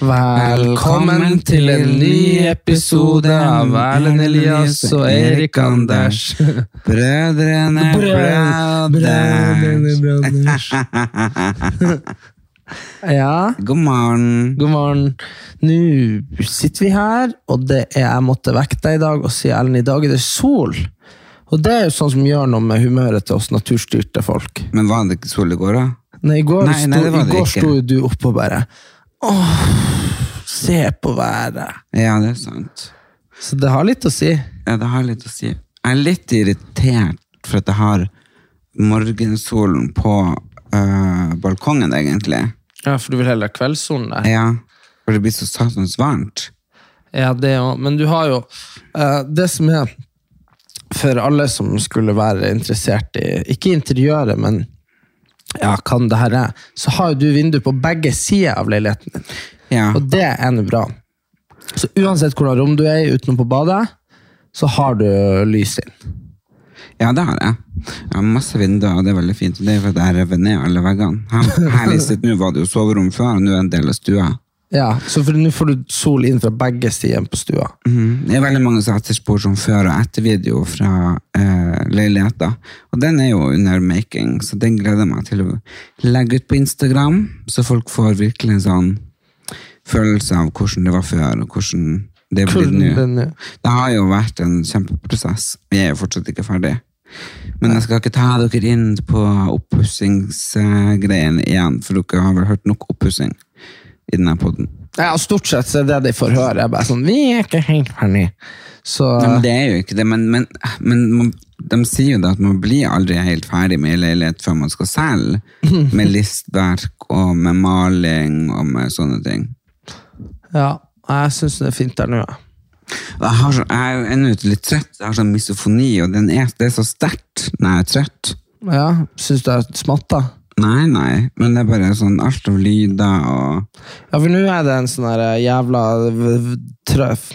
Velkommen til en ny episode av Erlend Elias og Erik Anders. Brødrene Brothers. Ja, God morgen. god morgen. Nå sitter vi her, og det er jeg måtte vekke deg i dag og si Ellen, i dag er det sol. Og det er jo sånn som gjør noe med humøret til oss naturstyrte folk. Men var det ikke sol i går, da? Nei, i går, Nei, sto, nei, det i går sto du oppe og bare Åh, se på været. Ja, det er sant. Så det har litt å si. Ja, det har litt å si. Jeg er litt irritert for at jeg har morgensolen på øh, balkongen, egentlig. Ja, for du vil heller ha kveldssolen der. Ja, for det blir så satans varmt. Ja, det òg. Men du har jo øh, Det som er For alle som skulle være interessert i Ikke interiøret, men ja, kan det her er, så har du vindu på begge sider av leiligheten din. Ja. Og det er nå bra. Så uansett hvordan rom du er i utenom på badet, så har du lys inn. Ja, det har jeg. Jeg har masse vinduer, og det er veldig fint. Det er fordi jeg rev ned alle veggene. Her, her i sitt, nå var det jo soverom før, og nå er det en del av stua. Ja, Så for nå får du sol inn fra begge sider på stua. Mm. Det er veldig mange som etterspør som før- og ettervideo fra eh, leiligheter. Og den er jo under making, så den gleder jeg meg til å legge ut på Instagram, så folk får virkelig en sånn følelse av hvordan det var før, og hvordan det blir nå. Det har jo vært en kjempeprosess. Vi er jo fortsatt ikke ferdig. Men jeg skal ikke ta dere inn på oppussingsgreiene igjen, for dere har vel hørt nok oppussing i denne podden. Ja, Stort sett så er det de får høre. bare sånn, Vi er ikke helt ferdig. Så Nei, men det er jo ikke det, men, men, men de sier jo det at man blir aldri helt ferdig med en leilighet før man skal selge, med listverk og med maling og med sånne ting. ja, jeg syns det er fint der nå. ja. Jeg, har så, jeg er jo ennå litt trøtt, jeg har sånn misofoni, og den er, det er så sterkt når jeg er trøtt. Ja, Syns du jeg smatter? Nei, nei, men det er bare sånn alt av lyder og Ja, for nå er det en sånn der jævla v- v- trøff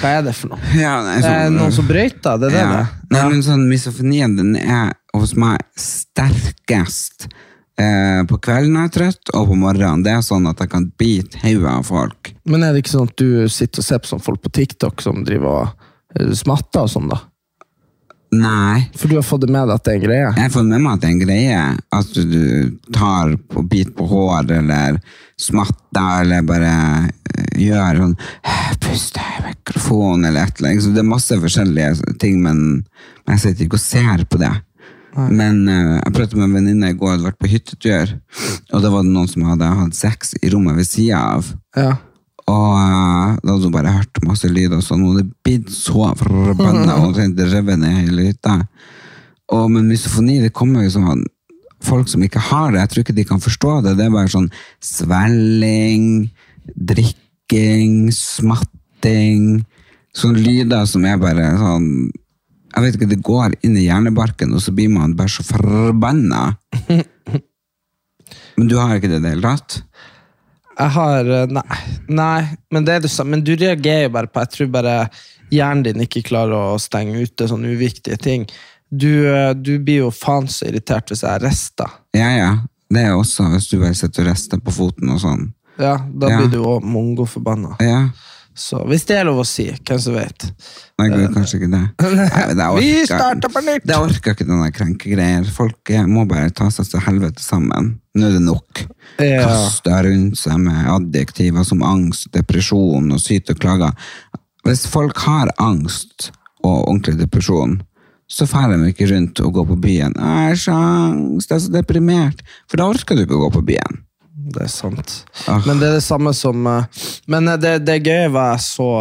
Hva er det for noe? ja, nei, Det er sånn- noen som brøyter, det er det ja. det? Nei, men sånn misofonien den er hos meg sterkest eh, på kvelden når jeg er trøtt, og på morgenen. Det er sånn at jeg kan bite hodet av folk. Men er det ikke sånn at du sitter og ser på sånn folk på TikTok som driver og eh, smatter og sånn, da? Nei. For du har fått det med deg at det er en greie? Jeg har fått med meg at det er en greie at du tar på bit på hår, eller smatter, eller bare eh, gjør sånn Puste i mikrofonen, eller et eller annet. Så det er masse forskjellige ting, men men jeg sitter ikke og ser på det. Men eh, jeg pratet med en venninne i går, hadde vært på hyttetur, og da var det noen som hadde hatt sex i rommet ved sida av. Ja. Og eh, da hadde hun bare hørt masse lyd og sånn, og det blitt så forbanna, og omtrent revet ned hele hytta. Og, men misofoni, det kommer jo sånn folk som ikke har det, jeg tror ikke de kan forstå det. Det er bare sånn svelling, drikking, smatting, sånne lyder som er bare sånn Jeg vet ikke, det går inn i hjernebarken, og så blir man bare så forbanna. Men du har ikke det i det hele tatt? Jeg har eh, Nei. nei men det det. Men du reagerer jo bare på Jeg tror bare hjernen din ikke klarer å stenge ute sånne uviktige ting. Du, eh, du blir jo faen så irritert hvis jeg rister. Ja, ja. Det er også hvis du bare sitter og rister på foten og sånn. Ja, da Ja. blir du òg mongoforbanna. Ja. Så hvis det er lov å si, hvem som vet. Nei, gud, kanskje ikke det. Nei, det Vi starter på nytt! Det orker ikke denne krenkegreier. Folk eh, må bare ta seg til helvete sammen. Nå er det nok. Ja. Rundt seg med adjektiver som angst, depresjon og syte og klager. Hvis folk har angst og ordentlig depresjon, så drar de ikke rundt og går på byen. Jeg er angst, jeg er så deprimert. For da orker du ikke å gå på byen. Det er sant. Ah. Men det er det samme som eh, Men eh, det, det gøye var jeg så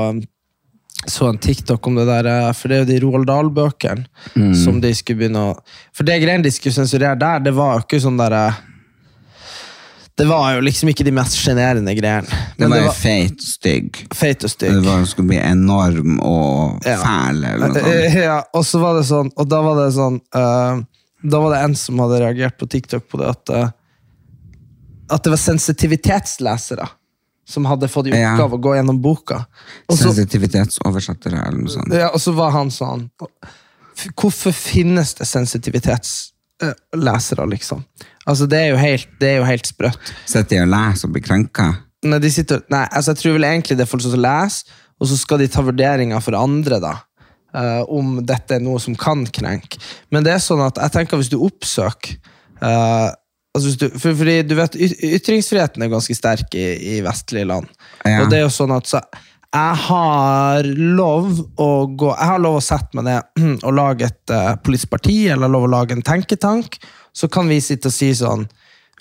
så en TikTok om det der, eh, for det er jo de Roald Dahl-bøkene som de skulle begynne å For det greiene de skulle sensurere der, det var jo ikke sånn der eh, Det var jo liksom ikke de mest sjenerende greiene. Det var jo feit og stygg. feit og Det stygg. var, skulle bli enorm og Ja. fæl. Eller noe sånt. Ja, og så var det sånn, og da var det sånn uh, Da var det en som hadde reagert på TikTok på det at eh, At det var sensitivitetslesere som hadde fått i Ja. oppgave å gå gjennom boka. Og Sensitivitetsoversettere eller noe sånt. ja, og så var han sånn Hvorfor finnes det sensitivitetslesere, liksom? Altså, det er jo helt, det er jo helt sprøtt. Sitter de og leser og blir krenka? Nei, de sitter, nei, altså jeg tror vel egentlig det er folk som leser, og så skal de ta vurderinger for andre, da. Uh, om dette er noe som kan krenke. Men det er sånn at jeg tenker hvis du oppsøker uh, altså hvis du, for, fordi du vet, yt- Ytringsfriheten er ganske sterk i, i vestlige land. Ja. Og det er jo sånn at så, jeg har lov å gå Jeg har lov å sette meg ned og lage et eh, politisk parti, eller lov å lage en tenketank. Så kan vi sitte og si sånn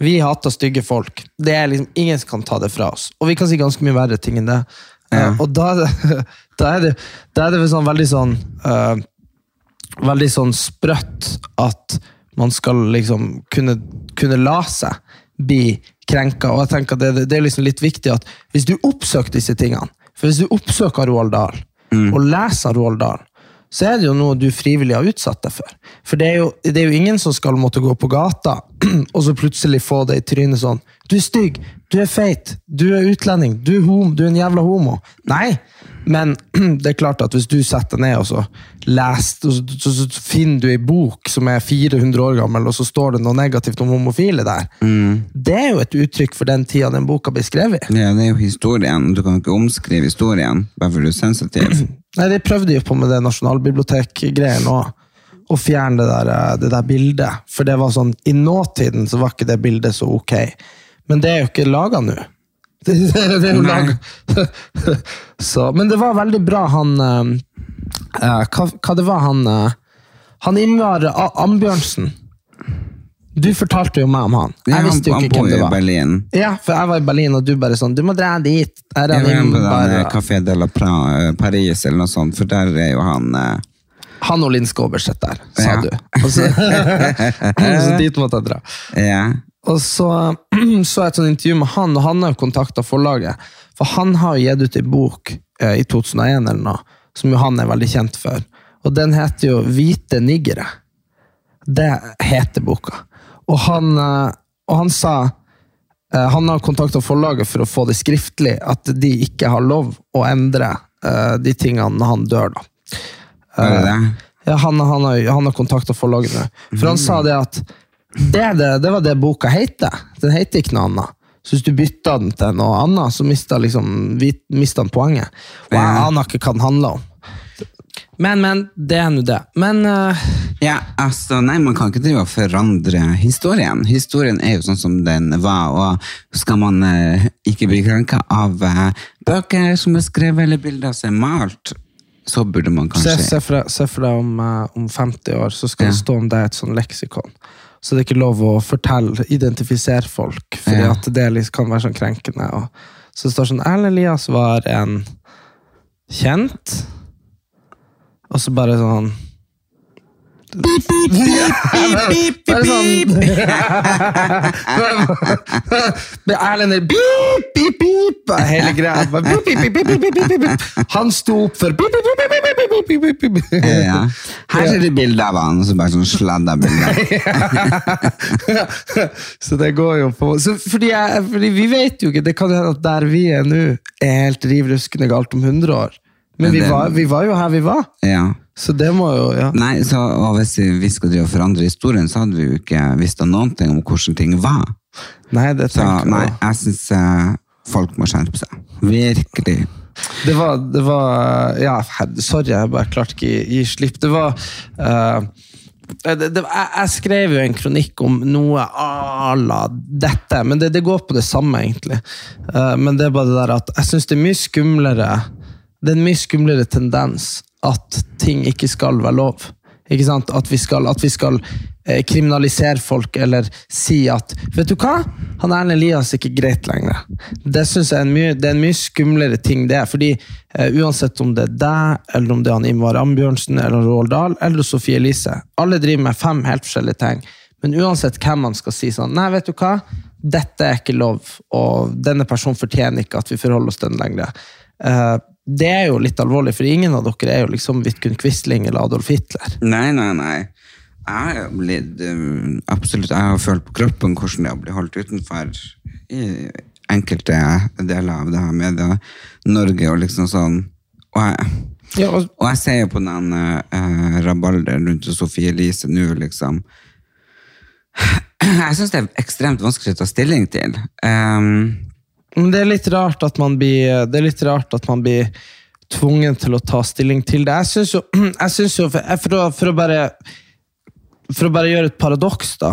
Vi hater stygge folk. Det er liksom Ingen som kan ta det fra oss. Og vi kan si ganske mye verre ting enn det. Ja. Uh, og da er det, da er det, da er det sånn veldig sånn uh, Veldig sånn sprøtt at man skal liksom kunne, kunne la seg bli krenka. Og jeg tenker det, det er liksom litt viktig at hvis du oppsøker disse tingene, for hvis du oppsøker Roald Dahl, og leser Roald Dahl, så er det jo noe du frivillig har utsatt deg for. For det er, jo, det er jo ingen som skal måtte gå på gata og så plutselig få det i trynet sånn Du er stygg, du er feit, du er utlending, du er, hom, du er en jævla homo. Nei, men det er klart at hvis du setter deg ned og så leser, så, finner du ei bok som er 400 år gammel, og så står det noe negativt om homofile der, det er jo et uttrykk for den tida den boka ble skrevet. Ja, det er jo historien. Du kan ikke omskrive historien bare fordi du er sensitiv. Nei, De prøvde jo på med det nasjonalbibliotek-greien òg. Å fjerne det der, eh, det der bildet. For det var sånn, i nåtiden så var ikke det bildet så ok. Men det er jo ikke laga nå. Det, det, det er jo lag. så, men det var veldig bra, han eh, eh, hva, hva det var han eh, Han Ingvar A- Ambjørnsen. Du fortalte jo meg om han. Jeg ja, visste jo ikke hvem det var. Berlin. Ja, for jeg var i Berlin, og du bare sånn Du må dra dit. Her er Jeg var på den eh, Café de la Pra, eh, Paris eller noe sånt, for der er jo han eh, Han og Linn Skåber sitter der, sa Ja. du. Og så, så dit måtte jeg dra. ja. Og så så jeg et sånt intervju med han, og han har jo kontakta forlaget. For han har jo gitt ut en bok eh, i 2001 eller noe, som jo han er veldig kjent for. Og den heter jo 'Hvite niggere'. Det heter boka. Og han, eh, og han sa eh, Han har kontakta forlaget for å få det skriftlig, at de ikke har lov å endre eh, de tingene når han dør, da. Det? Ja, han, han, har, han har kontakta forlaget nå. For han sa det at det, det, det var det boka heter. Den heter ikke noe annet. Så hvis du bytta den til noe annet, så mista liksom, den poenget. Og jeg aner ikke hva den handler om. Men, men, det er nå det. Men uh... Ja, altså, nei, man kan ikke drive og forandre historien. Historien er jo sånn som den var, og skal man uh, ikke bli krenka av uh, bøker som er skrevet eller bilder som er malt, så burde man kanskje se, deg, se for deg om, om 50 år, så skal Ja. det stå om er et sånn leksikon. Så det er ikke lov å fortelle, identifisere folk, fordi Ja. at det liksom kan være sånn krenkende. Og, så det står sånn Erlend Elias var en kjent Og så bare sånn Bare sånn Erlend er hele greia. Han sto opp for ja. Her ser du bilde av han, som bare sånn sladda bilde. så det går jo på så, fordi, jeg, fordi, vi vet jo ikke Det kan hende at der vi er nå, er helt riv ruskende galt om 100 år. Men vi var, vi var, jo her vi var. Ja. Så det må jo ja. Nei, så, og Hvis vi skulle forandre historien, så hadde vi jo ikke visst noen ting om hvordan ting var. Nei, det tenker så, nei, jeg syns eh, folk må skjerpe seg. Virkelig. Det var, det var Ja, sorry, jeg bare klarte ikke å gi slipp. Det var uh, det, det, jeg, jeg skrev jo en kronikk om noe à la dette, men det, det går på det samme, egentlig. Uh, men det er bare det der at jeg syns det er mye skumlere Det er en mye skumlere tendens at ting ikke skal være lov. Ikke sant? At vi skal, at vi skal kriminalisere folk, eller si at Vet du hva? Han Erlend Elias er ikke greit lenger. Det synes jeg er en mye, det er en mye skumlere ting, det. fordi uh, uansett om det er deg, eller om det er han Ingvar Ambjørnsen, eller Roald Dahl, eller Sofie Elise Alle driver med fem helt forskjellige ting. Men uansett hvem man skal si sånn Nei, vet du hva? Dette er ikke lov, og denne personen fortjener ikke at vi forholder oss til den lenger. Uh, det er jo litt alvorlig, for ingen av dere er jo liksom Vidkun Quisling eller Adolf Hitler. Nei, nei, nei. Jeg har blitt um, Absolutt, jeg har følt på kroppen hvordan det har blitt holdt utenfor i enkelte deler av det her media-Norge og liksom sånn. Og jeg, Ja, og, og jeg ser jo på den eh, rabalderen rundt Sofie Elise nå, liksom. Jeg syns det er ekstremt vanskelig å ta stilling til. Um, men det er litt rart at man blir Det er litt rart at man blir tvungen til å ta stilling til det. Jeg syns jo, jeg synes jo for, for, å, for, å bare, for å bare gjøre et paradoks, da.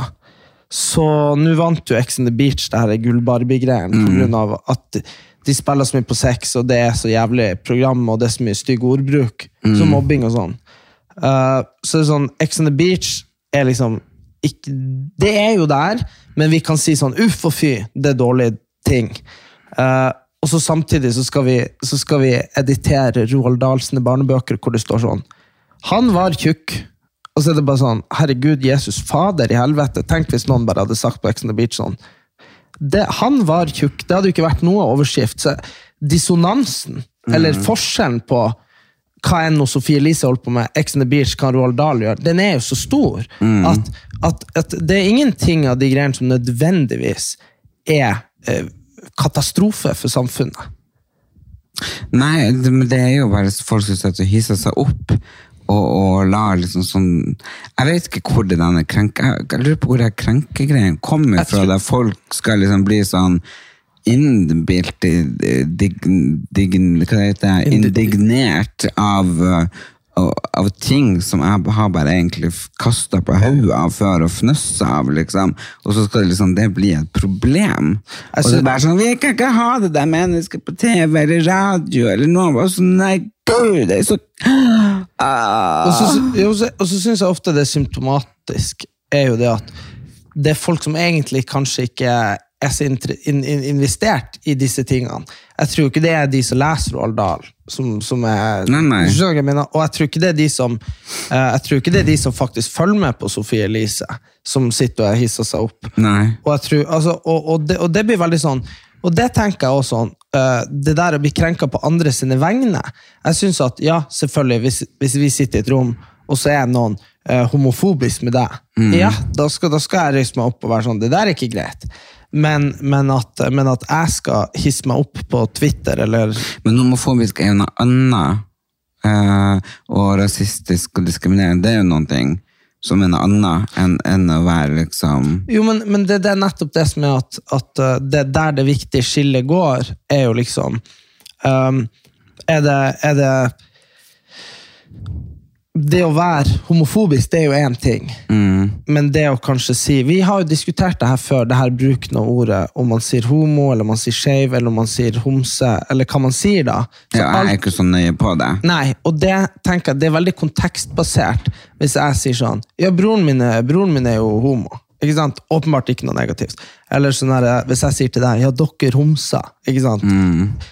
Så nå vant jo Ex on the Beach det her gull-Barbie-greien grunn av at de spiller så mye på sex, og det er så jævlig program, og det er så mye stygg ordbruk. Som mobbing og sånn. Uh, så det er sånn, Ex on the Beach er liksom ikke, Det er jo der, men vi kan si sånn uff og fy, det er dårlige ting. Uh, og så samtidig så skal, vi, så skal vi editere Roald Dahlsene barnebøker hvor det står sånn Han var tjukk. Og så er det bare sånn Herregud, Jesus fader i helvete. Tenk hvis noen bare hadde sagt på Ex on the Beach sånn det, Han var tjukk. Det hadde jo ikke vært noe overskrift. Så dissonansen, eller forskjellen på hva enn Sofie Elise holdt på med, Ex on the Beach, hva Roald Dahl gjør, den er jo så stor at, at, at det er ingenting av de greiene som nødvendigvis er eh, katastrofe for samfunnet. Nei, men det er jo bare folk som sitter og hisser seg opp og, og la liksom sånn Jeg vet ikke hvor det denne krenke... Jeg, jeg lurer på hvor den krenkegreien kommer fra, der folk skal liksom bli sånn innbilt dig, dig, Hva heter det? Indignert av av ting som jeg har bare egentlig kasta på hodet av før og fnøssa av, liksom. Og så skal det liksom det bli et problem. Og så bare sånn, Vi kan ikke ha det der mennesket på TV eller radio eller noe. Og så, nei, gud, det er så. Og så, jo, så- og så syns jeg ofte det er symptomatisk, er jo det at det er folk som egentlig kanskje ikke er så in, in, investert i disse tingene. Jeg tror ikke det er de som leser Roald Dahl, som, som er Nei, nei. Jeg mener? Og jeg tror ikke det er de som eh, Jeg tror ikke det er de som faktisk følger med på Sofie Elise, som sitter og hisser seg opp. Nei. Og, jeg tror, altså, og, og, det, og det blir veldig sånn Og det tenker jeg også sånn Det der å bli krenka på andre sine vegne Jeg synes at, ja, selvfølgelig Hvis, hvis vi sitter i et rom Og så er noen uh, homofobisk med deg Ja, da skal, da skal jeg reise meg opp og være sånn Det der er ikke greit men, men, at, men at jeg skal hisse meg opp på Twitter eller Men homofobisk er jo noe annet. Uh, og rasistisk og diskriminerende, det er jo noen ting som en annen enn, enn å være liksom Jo, men, men det, det er nettopp det som er at, at uh, det der det viktige skillet går, er jo liksom um, Er det, er det Det å være homofobisk, det er jo én ting. Men det å kanskje si Vi har jo diskutert det her før, det her bruken av ordet. Om man sier homo, eller om man sier skeiv, eller om man sier homse, eller hva man sier da. Ja, Jeg er ikke så nøye på det. Nei, og det tenker jeg, det er veldig kontekstbasert. Hvis jeg sier sånn Ja, broren min er, broren min er jo homo. Ikke sant? Åpenbart ikke noe negativt. Eller sånn her, hvis jeg sier til deg Ja, dere homser. Ikke sant?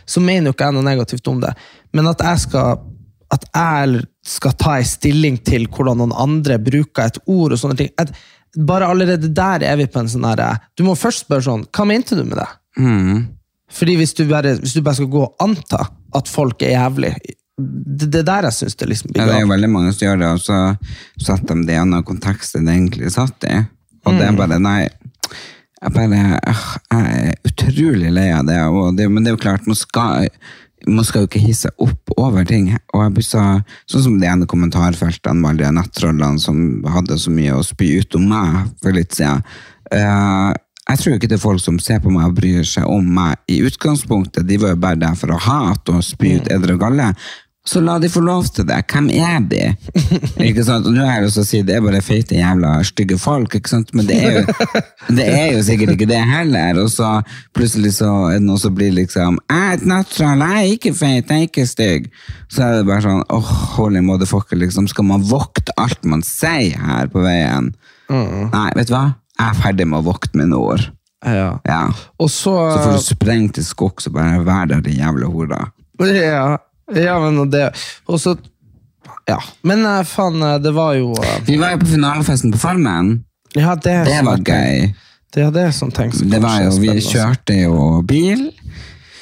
Så mener jo ikke jeg noe negativt om det. Men at jeg skal at jeg skal ta en stilling til hvordan noen andre bruker et ord og sånne ting Bare allerede der er vi på en sånn herre Du må først spørre sånn Hva mente du med det? Fordi hvis du, bare, hvis du bare skal gå og anta at folk er jævlig Det, det der jeg syns det liksom Ja, det er jo veldig mange som gjør det, og så setter de det i en annen kontekst enn det egentlig satt i. Og det er bare, nei, jeg bare, øh, jeg er utrolig lei av det, det, men det er jo klart, nå skal, man skal jo ikke hisse opp over ting, og jeg blir sånn som de ene kommentarfeltene med alle de nettrollene som hadde så mye å spy ut om meg for litt siden. Uh, jeg tror ikke det er folk som ser på meg og bryr seg om meg i utgangspunktet. De var jo bare der for å hate og spy ut edre og galle. Så la de få lov til det. Hvem er de? ikke sant? Og nå lyst til å si det er bare feite, jævla stygge folk, ikke sant? men det er, jo, det er jo sikkert ikke det heller. Og så plutselig så er det noe som blir liksom Jeg er et natural, jeg er ikke feit, jeg er ikke stygg. Så er det bare sånn åh, holy motherfucker, liksom. Skal man vokte alt man sier her på veien? Nei, vet du hva? Jeg er ferdig med å vokte mine ord. Ja. Ja. Så, Så får du sprengt til skogs og bare være der, din jævla hore. ja, ja, men det Og så Ja. Men eh, faen, eh, det var jo eh, Vi var jo på finalefesten på Farmen. Ja, det, det var sånn- var gøy. Det er det som som Det var jo, vi kjørte jo bil.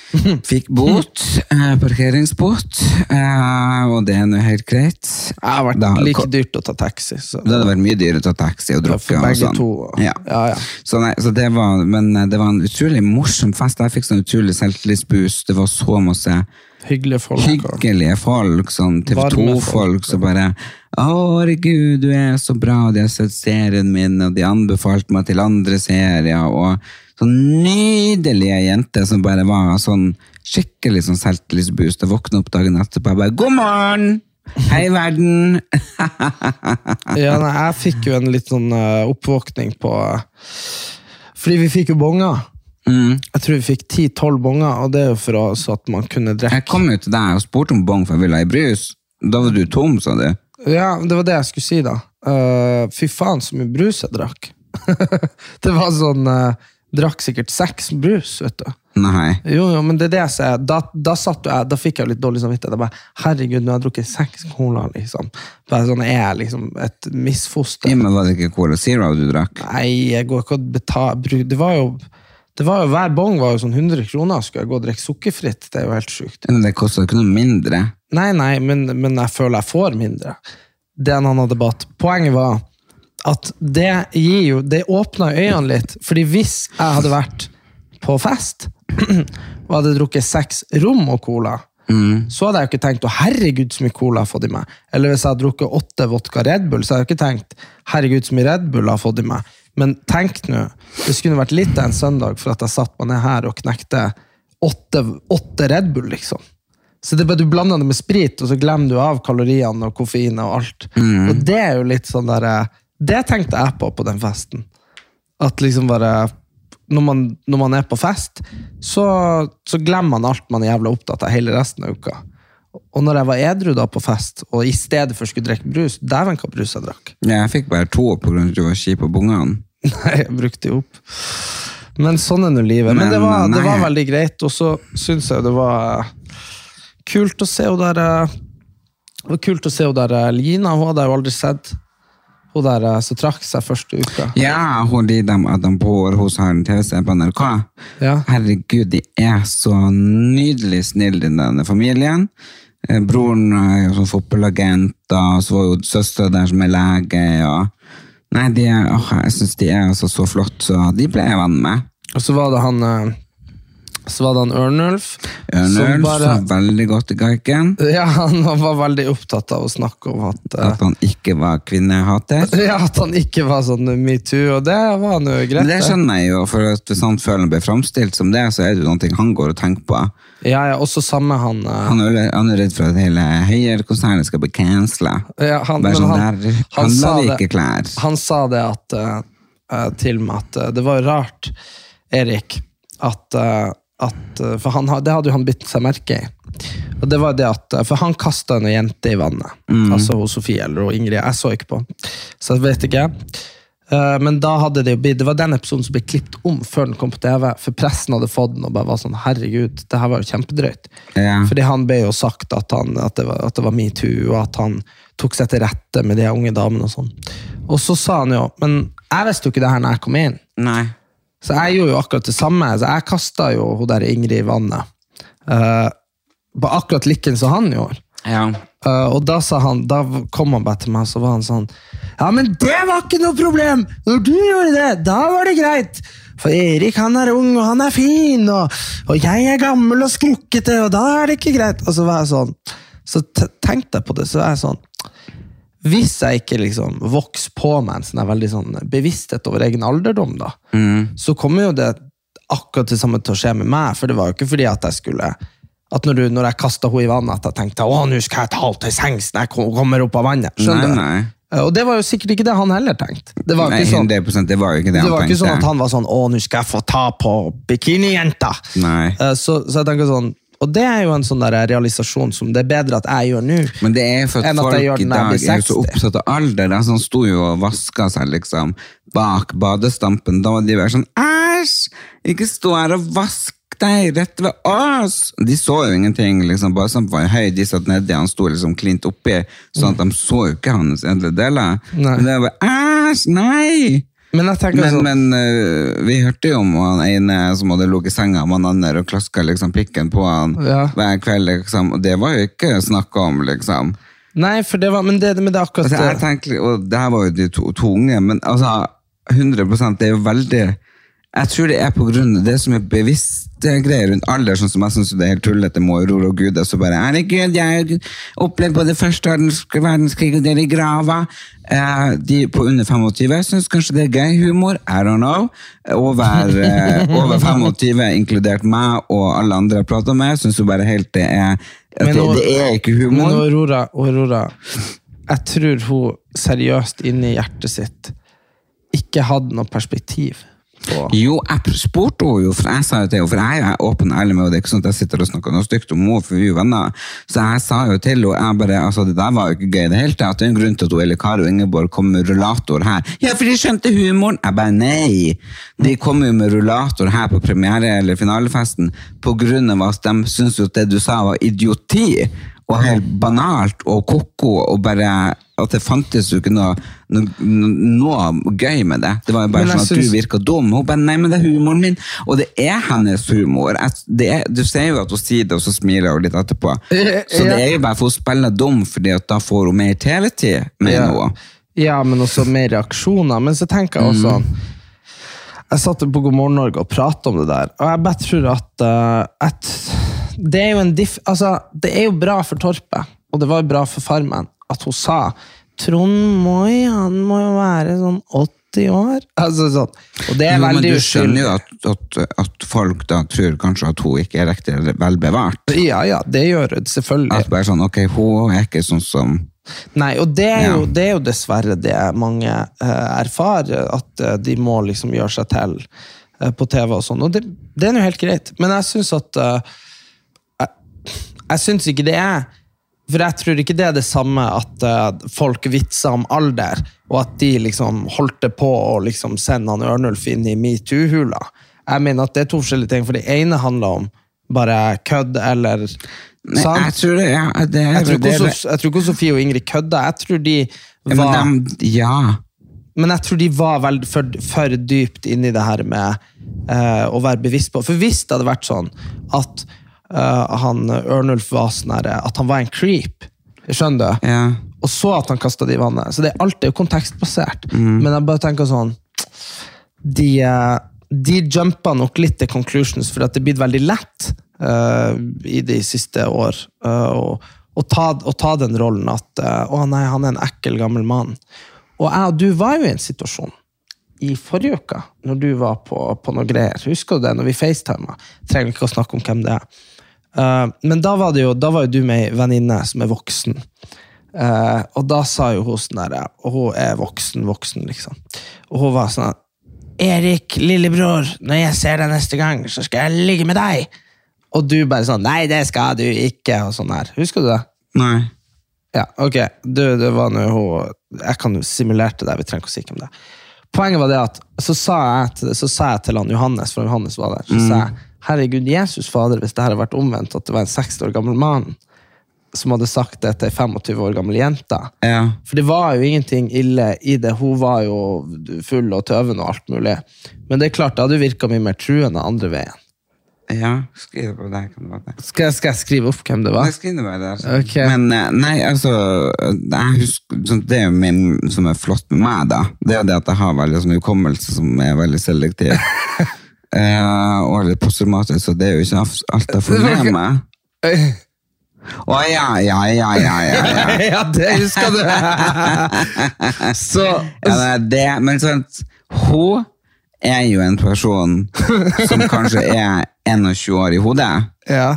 Fikk bot, eh, parkeringsbot, eh, og det er nå helt greit. Det har vært Da- like dyrt å ta taxi. Så. Det hadde vært mye dyrere å ta taxi og drukke. og sånn. Ja. Ja, ja. Så, nei, så det var, men det var en utrolig morsom fest. Jeg fikk sånn utrolig selvtillitsboost. Det var så masse Hyggelige folk. hyggelige folk, sånn TV 2-folk som bare herregud, du er så bra, de har sett serien min, og de anbefalte meg til andre serier, og sånn nydelige jenter som bare var sånn skikkelig sånn selvtillitsboost. Jeg våkna opp dagen etterpå og bare God morgen! Hei, verden! Ja, nei, jeg fikk jo en litt sånn eh, oppvåkning på Fordi vi fikk jo bonger. Mm. Jeg tror vi fikk 10-12 bonger, og det er jo for oss så at man kunne Jeg kom jo til deg og spurte om bong, for jeg ville ha ei brus. Da var du tom, sa du. Ja, det var det jeg skulle si, da. Uh, fy faen, så mye brus jeg drakk. det var sånn uh, Drakk sikkert seks brus, vet du. Nei. Jo, jo, men det er det jeg sier. Da, da, satt jeg, da fikk jeg litt dårlig samvittighet. Jeg bare, Herregud, nå har jeg drukket seks cola, liksom. Bare sånn, Er jeg liksom et misfoster? Ja, men var det ikke Cola Zero du drakk? Nei, jeg går ikke og betaler Det var jo det var jo, Hver bong var jo sånn 100 kroner. Skulle jeg gå og drikke sukkerfritt? Det er jo helt sjukt. Men det koster ikke noe mindre. Nei, nei, men, men jeg føler jeg får mindre. Det er en annen debatt. Poenget var at det gir jo Det åpna øynene litt. Fordi hvis jeg hadde vært på fest og hadde drukket seks rom og cola, så hadde jeg jo ikke tenkt å herregud så mye cola jeg har fått i meg. Eller hvis jeg hadde drukket åtte vodka Red Bull, så hadde jeg ikke tenkt herregud så mye Red Bull jeg har fått i meg. Men tenk nå, det skulle vært litt av en søndag for at jeg satt meg ned her og knekte åtte, åtte Red Bull, liksom. Så det bare Du blander det med sprit, og så glemmer du av kaloriene og koffeinet og alt. Og det er jo litt sånn der eh, Det tenkte jeg på på den festen. At liksom bare Når man, når man er på fest, så, så glemmer man alt man er jævla opptatt av hele resten av uka. Og når jeg var edru da på fest, og i stedet for skulle drikke brus Dæven, hva brus jeg drakk! Ja, jeg fikk bare to av at du var kjip på bongene. Nei, jeg brukte jo opp. Men sånn er nå livet. Men, Men, det, var, det var veldig greit, og så syns jeg det var eh, kult å se hun der eh, Det var kult å se hun der eh, Lina, hun hadde jeg jo aldri sett. Hun der som trakk seg første uka. Ja, hun de dem at de bor hos en TV-serie på NRK. Ja. Herregud, de er så nydelig snille, i denne familien. Broren er jo sånn fotballagent, og så var jo søstera der som er lege. Og... Nei, de åh, jeg syns de er altså så flott, så de ble jeg venn med. Og så var det han eh, Så var det han Ørnulf. Ørnulf bare- så veldig godt i gaiken. Ja, han var veldig opptatt av å snakke om at eh, At han ikke var kvinnehater. Ja, at han ikke var sånn metoo, og det var han jo greit. Men det skjønner jeg jo, for hvis han føler han blir framstilt som det, så er det jo noe han går og tenker på. Ja, ja, også samme han eh, Han er, han er redd for at hele Høyre-konsernet skal bli cancela. Ja, han, Bare sånn han, der han, handler vi ikke klær. han sa det at, uh, til meg at det var rart, Erik, at, at eh, For han, det hadde jo han bitt seg merke i. Og det var det at, eh, For han kasta en jente i vannet. Mm. Altså hos Sofie eller hun Ingrid. Jeg så ikke på, så jeg vet ikke. Eh, Men da hadde det jo blitt Det var den episoden som ble klippet om før den kom på TV. For pressen hadde fått den og bare var sånn Herregud, det her var jo kjempedrøyt. Ja. Fordi han ble jo sagt at, han, at, det var, var metoo, og at han tok seg til rette med de unge damene. Og sånn. Og så sa han jo Men jeg visste jo ikke det her når jeg kom inn. Nei. Så jeg gjorde jo akkurat det samme. Så jeg kasta jo hun der Ingrid i vannet. Uh, på akkurat likken som han gjorde. Ja. Uh, og da, sa han, da kom han bare til meg, så var han sånn Ja, men det var ikke noe problem! Når du gjorde det, da var det greit! For Erik han er ung, og han er fin, og, og jeg er gammel og skrukkete, og da er det ikke greit! Og så var jeg sånn Så tenkte jeg på det, så var jeg sånn Hvis jeg ikke liksom vokser på meg en sånn veldig sånn bevissthet over egen alderdom, da, så kommer jo det akkurat det samme til å skje med meg. For det var jo ikke fordi at jeg skulle At når, du, når jeg kasta henne i vannet, at jeg tenkte å, nå skal jeg ta henne til sengs når jeg kommer opp av vannet. Skjønner Nei, nei. Eh, Og det var jo sikkert ikke det han heller tenkte. Det var ikke sånn, 100 det var ikke det, det var ikke sånn at han var sånn å, nå skal jeg få ta på bikinijenta. Eh, Så, så jeg tenker sånn, og det er jo en sånn der realisasjon som det er bedre at jeg gjør nå. Men det er for at at folk i dag er så 60. opptatt av alder. Altså, han sto jo og vaska seg liksom bak badestampen. Da var de bare sånn Æsj! Ikke stå her og vask deg rett ved oss! De så jo ingenting. liksom, Badestampen var høy, de satt nedi, han sto liksom klint oppi, sånn at de så jo ikke hans edle deler. Men det var bare Æsj! Nei! Men Men, sånn, men uh, vi hørte jo om han ene som hadde ligget i senga med han andre og klaska liksom pikken på han Ja. hver kveld. liksom, Og det var jo ikke snakk om, liksom. Nei, for det var, men det, men det akkurat Altså, jeg tenker, og det her var jo de to, to unge, men altså, 100% det er jo veldig Jeg tror det er på grunn av det som er bevisste greier rundt alder, sånn som jeg synes det er helt tullete med Aurora og Gud, og så bare Herregud, jeg har opplevd både første verdenskrig og dere i grava. Eh, de på under 25 syns kanskje det er gøy humor, I don't know. Over, eh, over 25, inkludert meg og alle andre jeg prater med, syns jo bare helt det er at Men det, det er ikke humor. Men Aurora, Aurora Jeg tror hun seriøst inni hjertet sitt ikke hadde noe perspektiv på Jo, jeg spurte henne jo, for jeg sa jo til henne, for jeg er åpen ærlig med henne, det er ikke sånn at jeg sitter og snakker noe stygt om henne, for vi er jo venner, så jeg sa jo til henne, jeg bare, altså det der var jo ikke gøy det hele tatt, det er en grunn til at hun, eller Kari og Ingeborg kom med rullator her. Ja, for de skjønte humoren. Jeg bare, nei, de kom jo med rullator her på premiere eller finalefesten, på grunn av at de syntes jo at det du sa var idioti, og helt banalt og koko, og bare at det fantes jo ikke noe, noe, gøy med det. Det var jo bare sånn at du synes- virka dum. Hun bare, nei, men det er humoren min. Og det er hennes humor. Det er, du ser jo at hun sier det, og så smiler hun litt etterpå. Så det er jo bare for hun spiller dum, fordi at da får hun mer TV-tid, mener ja. hun. ja, men også mer reaksjoner. Men så tenker jeg også Jeg satt på God morgen Norge og pratet om det der, og jeg bare tror at, uh, at det er diff... Altså, det er jo bra for Torpet, og det var jo bra for Farmen, at hun sa Trond Moi, han må jo være sånn 80 år. Altså sånn. Og det er Jo, men du skjønner jo at, at, at folk da tror kanskje at hun ikke er riktig vel bevart. Ja, ja, det gjør det, selvfølgelig. At bare sånn, ok, hun er ikke sånn som Nei, og det er, jo, det er jo dessverre det mange uh, erfarer, at uh, de må liksom gjøre seg til uh, på TV og sånn. Og det, det er jo helt greit. Men jeg syns at Jeg, jeg syns ikke det er For jeg tror ikke det er det samme at uh, folk vitser om alder, og at de liksom holdt det på å liksom sende han Ørnulf inn i metoo-hula. Jeg mener at det er to forskjellige ting, for det ene handler om bare kødd eller Nei, sant? jeg tror det, ja, det er Jeg tror, det, også, jeg tror ikke Sofie og Ingrid kødda. Jeg tror de ja, var, men de, ja. men jeg tror de var vel for, for dypt inni i det her med uh, å være bevisst på. For hvis det hadde vært sånn at han Ørnulf var sånn her, at han var en creep, skjønner du? ja. Og så at han kasta det i vannet. Så det alt er jo kontekstbasert. Mm. Men jeg bare tenker sånn De, eh, de jumpa nok litt til conclusions, for at det blitt veldig lett uh, i de siste år eh, å, å, ta, ta den rollen at uh, Å nei, han er en ekkel, gammel mann. Og jeg og du var jo i en situasjon i forrige uke, når du var på, på noe greier. Husker du det, når vi facetima? Trenger ikke å snakke om hvem det er. Eh, men da var, det jo, da var jo du med ei venninne som er voksen. Uh, og da sa jo hun sånn der, og hun er voksen, voksen, liksom. Og hun var sånn Erik, lillebror, når jeg ser deg neste gang, så skal jeg ligge med deg. Og du bare sånn Nei, det skal du ikke, og sånn her. Husker du det? Nei. Ja, ok. Du, det var nå hun Jeg kan jo simulerte det, vi trenger ikke å si hvem det er. Poenget var det at så sa jeg til, så sa jeg til han Johannes, for Johannes var der, så sa jeg herregud, Jesus fader, hvis det her hadde vært omvendt, at det var en 60 år gammel mann som hadde sagt det til ei 25 år gammel jente. Ja. For det var jo ingenting ille i det. Hun var jo full og tøvende og alt mulig. Men det er klart, det hadde virka mye mer truende andre veien. ja. Skriv det på deg, kan det være det. Skal jeg, skal jeg skrive opp hvem det var? Jeg skriver det bare der. Ok. Men eh, nei, altså husker, sånn, Det er jo min, som er flott med meg, da. Det er det at jeg har veldig sånn hukommelse som er veldig selektiv. eh, og litt posttraumatisk, så det er jo ikke alt jeg får med meg. Å ja, ja, ja, ja, ja, ja. ja, det husker du! så ja det, men sant, hun er jo en person som kanskje er 21 år i hodet. Ja.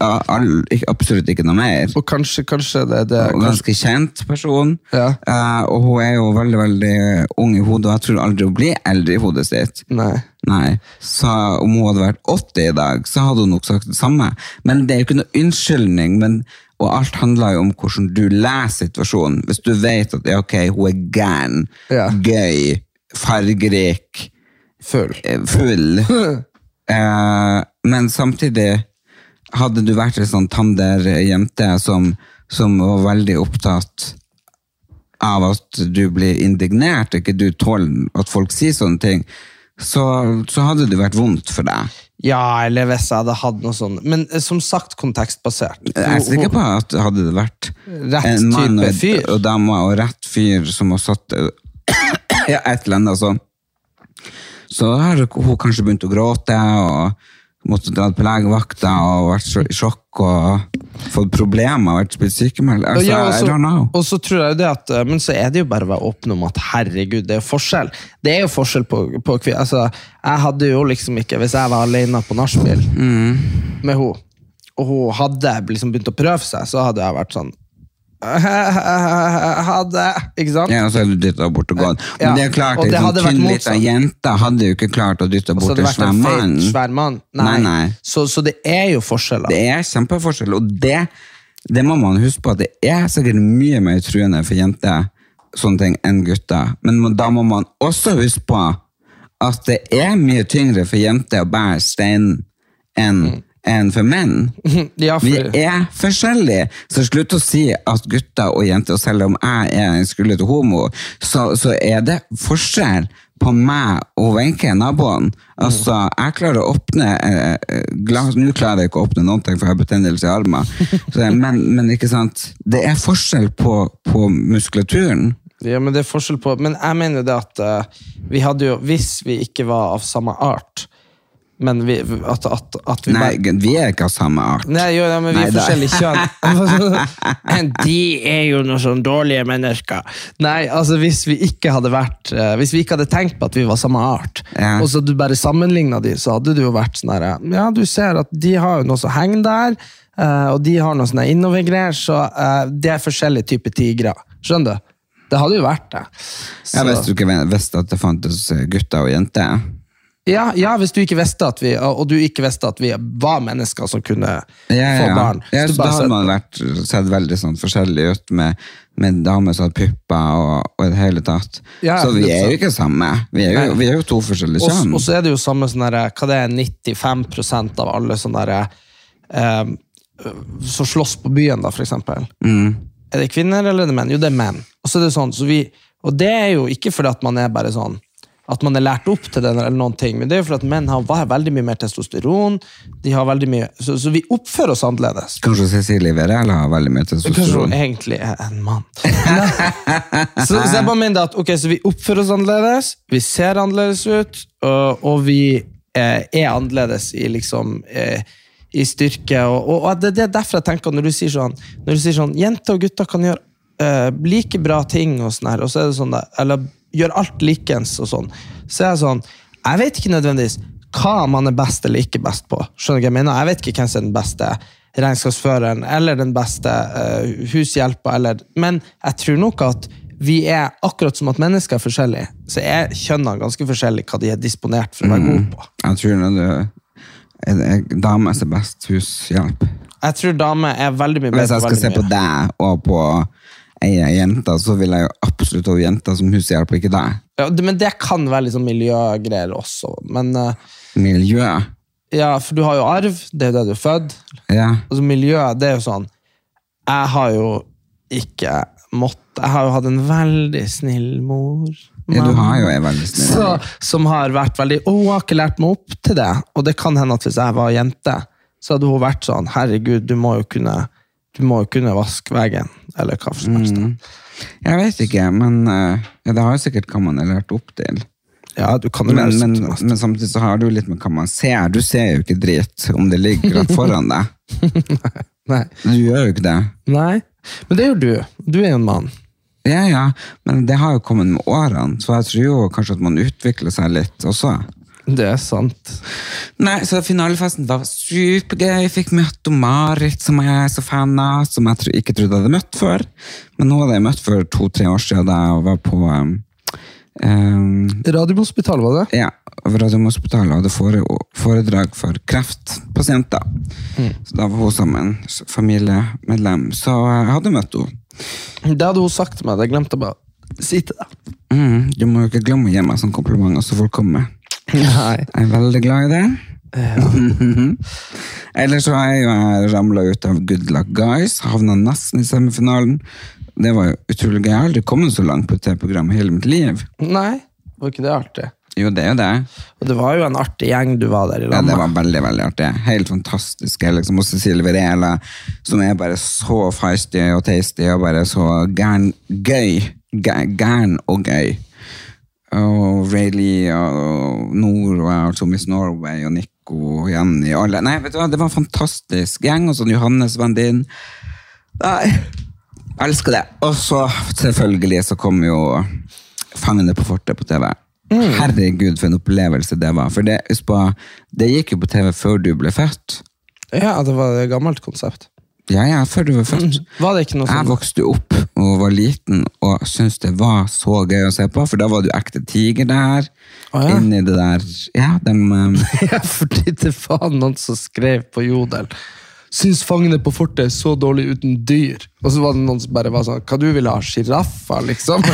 All, absolutt ikke noe mer. Og kanskje, kanskje det, det er ganske kjent person. Ja. Uh, og hun er jo veldig veldig ung i hodet, og jeg tror aldri hun blir eldre i hodet sitt. Nei. Nei, så Om hun hadde vært 80 i dag, så hadde hun nok sagt det samme. Men det er jo ikke noe unnskyldning. Men, og alt handler jo om hvordan du leser situasjonen. Hvis du vet at ja, ok, hun er gæren, Ja. gøy, fargerik, Full. eh, full uh, Men samtidig hadde du vært en sånn tander-jente som, som var veldig opptatt av at du blir indignert, ikke du tåler at folk sier sånne ting, så, så hadde det vært vondt for deg. Ja, eller hvis jeg hadde hatt noe sånt. Men eh, som sagt, kontekstbasert. Jeg er sikker på at hadde det vært en mann og, og dame og rett fyr som har satt ja, et eller annet sånn, så har hun kanskje begynt å gråte og måtte dra på legevakta og vært så i sjokk og fått problemer, vært blitt sykemeldt. Altså, Ja, og I så- don't know. Og så tror jeg jo det at, eh, men så er det jo bare å være åpen om at herregud, det er jo forskjell. Det er jo forskjell på, på. Altså, jeg hadde jo liksom ikke, hvis jeg var alene på nachspiel Mm. med henne, og hun hadde liksom begynt å prøve seg, så hadde jeg vært sånn hadde, ikke sant? Ja, og så er du dytta bort og gått. Ja, Men det er klart, det en sånn lita jente hadde jo ikke klart å dytte bort en svær mann. svær mann. Nei. Nei, nei. Så, så det er jo forskjeller. Det er kjempeforskjell, og det, det må man huske på at det er sikkert mye mer truende for jenter sånne ting enn gutter. Men da må man også huske på at det er mye tyngre for jenter å bære stein enn enn for menn. Ja, Vi er forskjellige, så slutt å si at gutter og jenter, selv om jeg er en skuldrete homo, så, så er det forskjell på meg og Wenche, naboen. Altså, jeg klarer å åpne eh, eh, glass, Nå klarer jeg ikke å åpne noen ting, for jeg har betennelse i armen. Så, men, men ikke sant, det er forskjell på, på muskulaturen. ja, men det er forskjell på Men jeg mener det at uh, vi hadde jo, hvis vi ikke var av samme art, men vi, at, at, at vi Nei, bare vi er ikke av samme art. Nei, jo, nei, men vi Nei, er forskjellige kjønn. De er jo noen sånn dårlige mennesker. Nei, altså hvis vi ikke hadde vært eh, Hvis vi ikke hadde tenkt på at vi var samme art, Ja. og så du bare sammenligna de, så hadde det jo vært sånn herre Ja, du ser at de har jo noe som henger der, eh, og de har noe sånn innovergreier, så eh, det er forskjellige typer tigre. Skjønner du? Det hadde jo vært det. Så- Jeg visste du ikke visste at det fantes gutter og jenter. Ja, ja, hvis du ikke visste at vi Og du ikke visste at vi var mennesker som kunne Ja, få barn. Ja, Så så da hadde man vært, sett veldig sånn forskjellig ut med, med damer som hadde pupper og, og det hele tatt. Ja, så vi er jo ikke samme. Vi er jo, vi er jo to forskjellige Og, kjønn. og så er det jo samme sånn derre Hva det er 95% av alle sånne derre um, Som slåss på byen, da, for eksempel. Mm. Er det kvinner eller er det menn? Jo, det er menn. Og så er det sånn, så vi, og det er jo ikke fordi at man er bare sånn at man er lært opp til den, eller noen ting, men det er jo fordi at menn har veldig mye mer testosteron. de har veldig mye, Så, så vi oppfører oss annerledes. Kanskje Cecilie Verel har veldig mye testosteron? Kanskje hun egentlig er en mann. så, så jeg bare mener at ok, så vi oppfører oss annerledes, vi ser annerledes ut, og, og vi eh, er annerledes i liksom eh, i styrke. Og, og, og det, det er derfor jeg tenker når du sier sånn, når du sier sånn jenter og gutter kan gjøre eh, like bra ting, og sånn her, og så er det sånn der, eller gjør alt likens, og sånn, så er jeg sånn Jeg vet ikke nødvendigvis hva man er best eller ikke best på. Skjønner du hva Jeg mener? Jeg vet ikke hvem som er den beste regnskapsføreren eller den beste uh, hushjelpa, eller Men jeg tror nok at vi er akkurat som at mennesker er forskjellige, så er kjønnene ganske forskjellige hva de er disponert for å være gode på. Jeg tror du er det dame som er best hushjelp. Jeg tror damer er veldig mye Hvis bedre jeg skal se på deg og på ei jente, så vil jeg jo absolutt ha jenter som hushjelp, ikke deg. Ja, det, men det kan være sånn miljøgreier også. Men uh, Miljø. ja, for du har jo arv, det er jo det du er født. Ja. Altså miljø, det er jo sånn Jeg har jo ikke måttet Jeg har jo hatt en veldig snill mor. ja, du har jo en veldig snill så, Som har vært veldig Å, hun har ikke lært meg opp til det. Og det kan hende at hvis jeg var jente, så hadde hun vært sånn Herregud, du må jo kunne Du må jo kunne vaske veggen, eller hva som helst. Mm. Jeg vet ikke, men uh, det har jo sikkert hva man er lært opp til. Ja, du kan jo Men, men, men samtidig så har du litt med hva man ser. Du ser jo ikke dritt om det ligger rett foran deg. Nei. Du gjør jo ikke det. Nei. Men det gjør du. Du er jo en mann. Ja, ja, men det har jo kommet med årene, så jeg tror jo kanskje at man utvikler seg litt også. Det er sant. Nei, så finalefesten var supergøy. Jeg fikk møtt Marit, som jeg er så fan av, som jeg ikke trodde jeg hadde møtt før. Men nå hadde jeg møtt for to-tre år siden da jeg var på um, um, Radiumhospitalet, var det? ja, Radiumhospitalet hadde fore, foredrag for kreftpasienter. Så da var hun sammen, familiemedlem. Så jeg hadde møtt henne. Det hadde hun sagt til meg, det glemte jeg bare å si til deg. Mm, du må jo ikke glemme å gi meg sånne komplimenter så folk kommer. Nei. Jeg er veldig glad i det. Ja. Ellers så har jeg jo ramla ut av Good Luck Guys. Havna nesten i semifinalen. Det var jo utrolig gøy. Jeg har aldri kommet så langt på et TV-program i hele mitt liv. Nei, var ikke det artig? Jo, det er jo det. Og det var jo en artig gjeng du var der i Ja, det var veldig, veldig artig. Helt fantastisk. Liksom, og Cecilie Verela, som er bare så feisty og tasty og bare så gæren gøy. Gæ- Gæren og gøy. Og Rayleigh og Nord og Miss Norway og Nico og Jenny alle. Nei, vet du hva, det var en fantastisk gjeng. Og sånn Johannes venn din. Nei, elsker det. Og så selvfølgelig så kom jo Fangene på fortet på TV. Herregud, for en opplevelse det var. For det, husk på, det gikk jo på TV før du ble født. Ja, det var et gammelt konsept. Ja, jeg er født. Var det ikke noe Jeg sånn? vokste opp og var liten og syntes det var så gøy å se på, for da var du ekte tiger der. Oh, ja. Inni det der Ja, dem um, Ja, fordi det var noen som skrev på Jodel Syns fangene på fortet er så dårlig uten dyr. Og så var det noen som bare var sånn Hva du ville ha? Sjiraffer, liksom?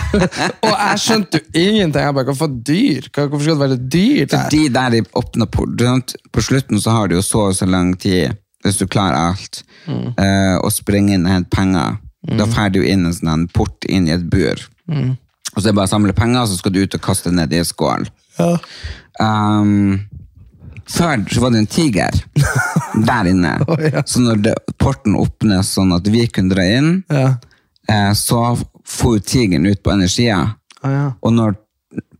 og jeg skjønte jo ingenting. Jeg bare, Hva for dyr? Hvorfor skal det være dyr der? De der de åpner port På slutten så har de jo så og så lang tid, hvis du klarer alt, mm. uh, og springer inn og henter penger. Da får du inn en sånn port inn i et bur. Og så er det bare å samle penger, så skal du ut og kaste ned i en skål. Um, før så var det en tiger der inne. Så når det, porten åpnes sånn at vi kunne dra inn, Ja. uh, så får tigeren ut på energia. Oh, ja. Og når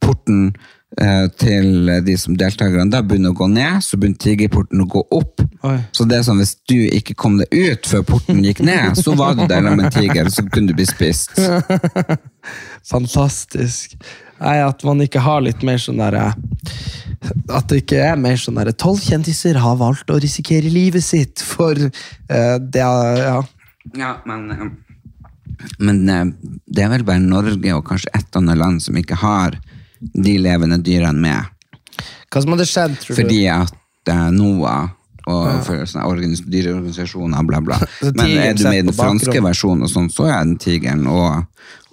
porten til de som deltakerne da begynner å gå ned, så begynner tigerporten å gå opp. Oi. Så det er sånn, hvis du ikke kom deg ut før porten gikk ned, så var du der med en tiger, så kunne du bli spist. Fantastisk. Nei, at man ikke har litt mer sånn derre At det ikke er mer sånn derre Tolv kjendiser har valgt å risikere livet sitt for uh, det Ja. Ja, men, uh, men eh, det er vel bare Norge og kanskje ett annet land som ikke har de levende dyrene med. Hva som hadde skjedd, tror Fordi du? at uh, NOAH og for sånne organis dyreorganisasjoner, bla, bla. Men er du med i den franske versjonen, og sånn, så er den tigeren og,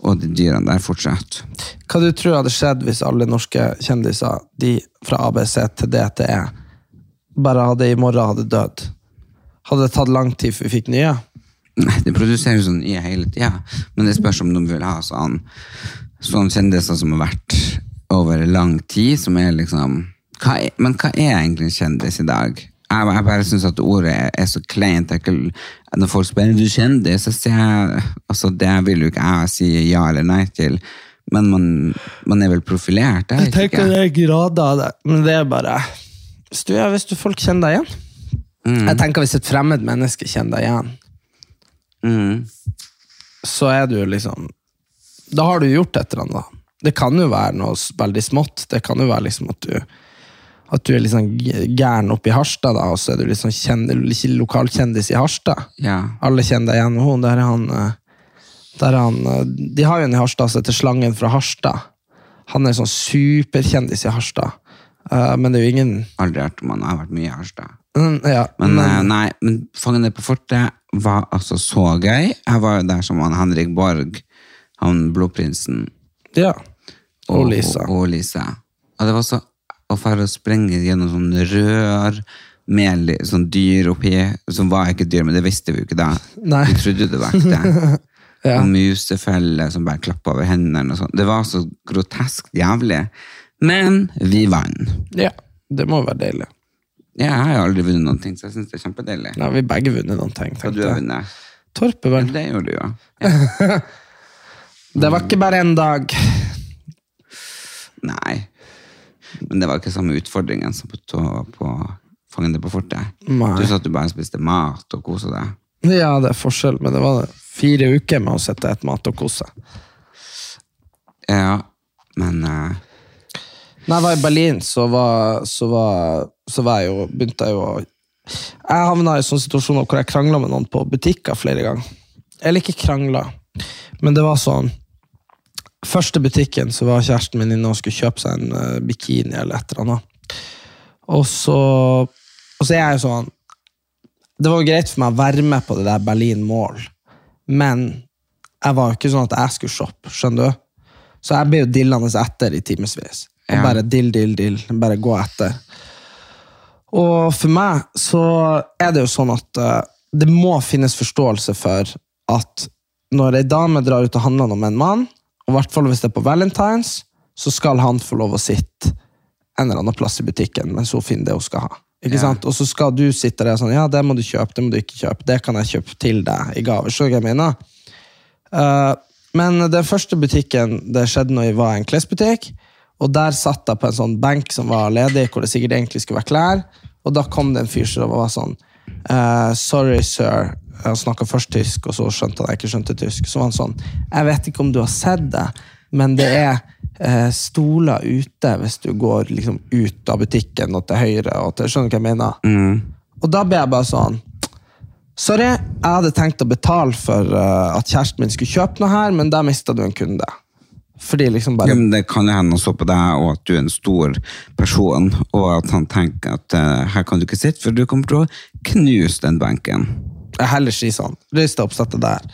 og de dyrene der fortsatt. Hva du tror hadde skjedd hvis alle norske kjendiser, de fra ABC til DTE, bare hadde i morgen hadde dødd? Hadde det tatt lang tid før vi fikk nye? Nei, det produseres sånn nye hele tida, men det spørs om de vil ha sånn, sånn kjendiser som har vært over lang tid, som er liksom hva er, Men hva er egentlig en kjendis i dag? Jeg, jeg bare syns at ordet er, er så kleint. Når folk spør om du kjendis, så sier jeg altså det vil jo ikke jeg si ja eller nei til. Men man, man er vel profilert? Jeg, Jeg tenker ikke. det er grader av det, men det er bare Hvis du, hvis du folk kjenner deg igjen Jeg tenker Hvis et fremmed menneske kjenner deg igjen, Mm. så er du liksom Da har du gjort et eller annet. Det kan jo være noe veldig smått. Det kan jo være liksom at du at du er litt sånn gæren oppe i Harstad, da, og så er du liksom sånn lokalkjendis i Harstad. Ja. Alle kjenner deg igjen. Hun, der er han, eh, der er han eh, De har jo en i Harstad som heter Slangen fra Harstad. Han er sånn superkjendis i Harstad. Uh, men det er jo ingen Aldri hørt om han. Har vært mye i Harstad. Mm, ja, Men, men, nei, men Fangene på fortet var altså så gøy. Jeg var jo der som han Henrik Borg, han blodprinsen. Ja. Og Lisa. Og, og Lisa. Og det var så å fære å sprenge gjennom sånn rør med sånn dyr oppi, som var ikke dyr, men det visste vi jo ikke da. Nei. Vi trodde det var ekte. Ja. Og musefeller som bare klappa over hendene og sånn. Det var så groteskt jævlig. Men vi vant. ja. Det må være deilig. Ja, jeg har jo aldri vunnet noen ting, så jeg syns det er kjempedeilig. Nei, vi begge vunnet noen ting. Tenkte jeg. Torpet, vel. Det gjorde du jo. Det var ikke bare én dag. Nei. Men det var ikke samme utfordringen som på, på Fangene på fortet. Nei. Du sa at du bare spiste mat og kosa deg. Ja, det er forskjell, men det var fire uker med å sette et mat og kose. Ja, men uh... Når jeg var i Berlin, så var, så var, så var jeg jo, begynte jeg jo å Jeg havna i sånne situasjoner hvor jeg krangla med noen på butikker flere ganger. Eller ikke krangla, men det var sånn Første butikken så var kjæresten min inne og skulle kjøpe seg en eh, bikini eller et eller annet. Og så, og så er jeg jo sånn Det var jo greit for meg å være med på det der Berlin Mall, men jeg var jo ikke sånn at jeg skulle shoppe, skjønner du? Så jeg ble jo dillende etter i timevis. Ja. bare dill, dill, dill. Bare gå etter. Og for meg så er det jo sånn at uh, det må finnes forståelse for at når ei dame drar ut og handler om en mann, og i hvert fall hvis det er på Valentines, så skal han få lov å sitte en eller annen plass i butikken mens hun finner det hun skal ha. Ikke Ja. sant? Og så skal du sitte der sånn, ja, det må du kjøpe, det må du ikke kjøpe, det kan jeg kjøpe til deg i gave. Så jeg mener? Uh, men den første butikken det skjedde noe i, var en klesbutikk. Og der satt jeg på en sånn benk som var ledig, hvor det sikkert egentlig skulle være klær. Og da kom det en fyr som var sånn uh, Sorry, sir. Han snakka først tysk, og så skjønte han jeg ikke skjønte tysk. Så var han sånn Jeg vet ikke om du har sett det, men det er eh, stoler ute hvis du går liksom ut av butikken og til høyre. og til, Skjønner du hva jeg mener? Og da ble jeg bare sånn Sorry, jeg hadde tenkt å betale for uh, at kjæresten min skulle kjøpe noe her, men da mista du en kunde. Fordi liksom bare Ja, men det kan jo hende han så på deg, og at du er en stor person, og at han tenker at uh, her kan du ikke sitte, for du kommer til å knuse den benken. Jeg heller si sånn. Reis deg opp, sett deg der.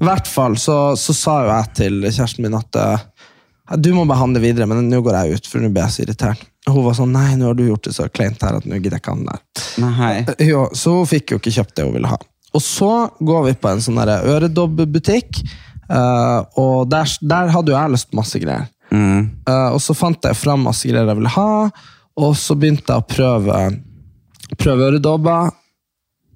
I hvert fall så, så sa jo jeg til kjæresten min at eh, du må behandle videre, men nå går jeg ut, for nå blir jeg så irritert. Og hun var sånn nei, nå har du gjort det så kleint her at nå gidder jeg ikke han der. Nei. Jo, så hun fikk jo ikke kjøpt det hun ville ha. Og så går vi på en sånn øredobbbutikk, eh, og der, der hadde jo jeg lyst på masse greier. Mm. og så fant jeg fram masse greier jeg ville ha, og så begynte jeg å prøve, prøve øredobber,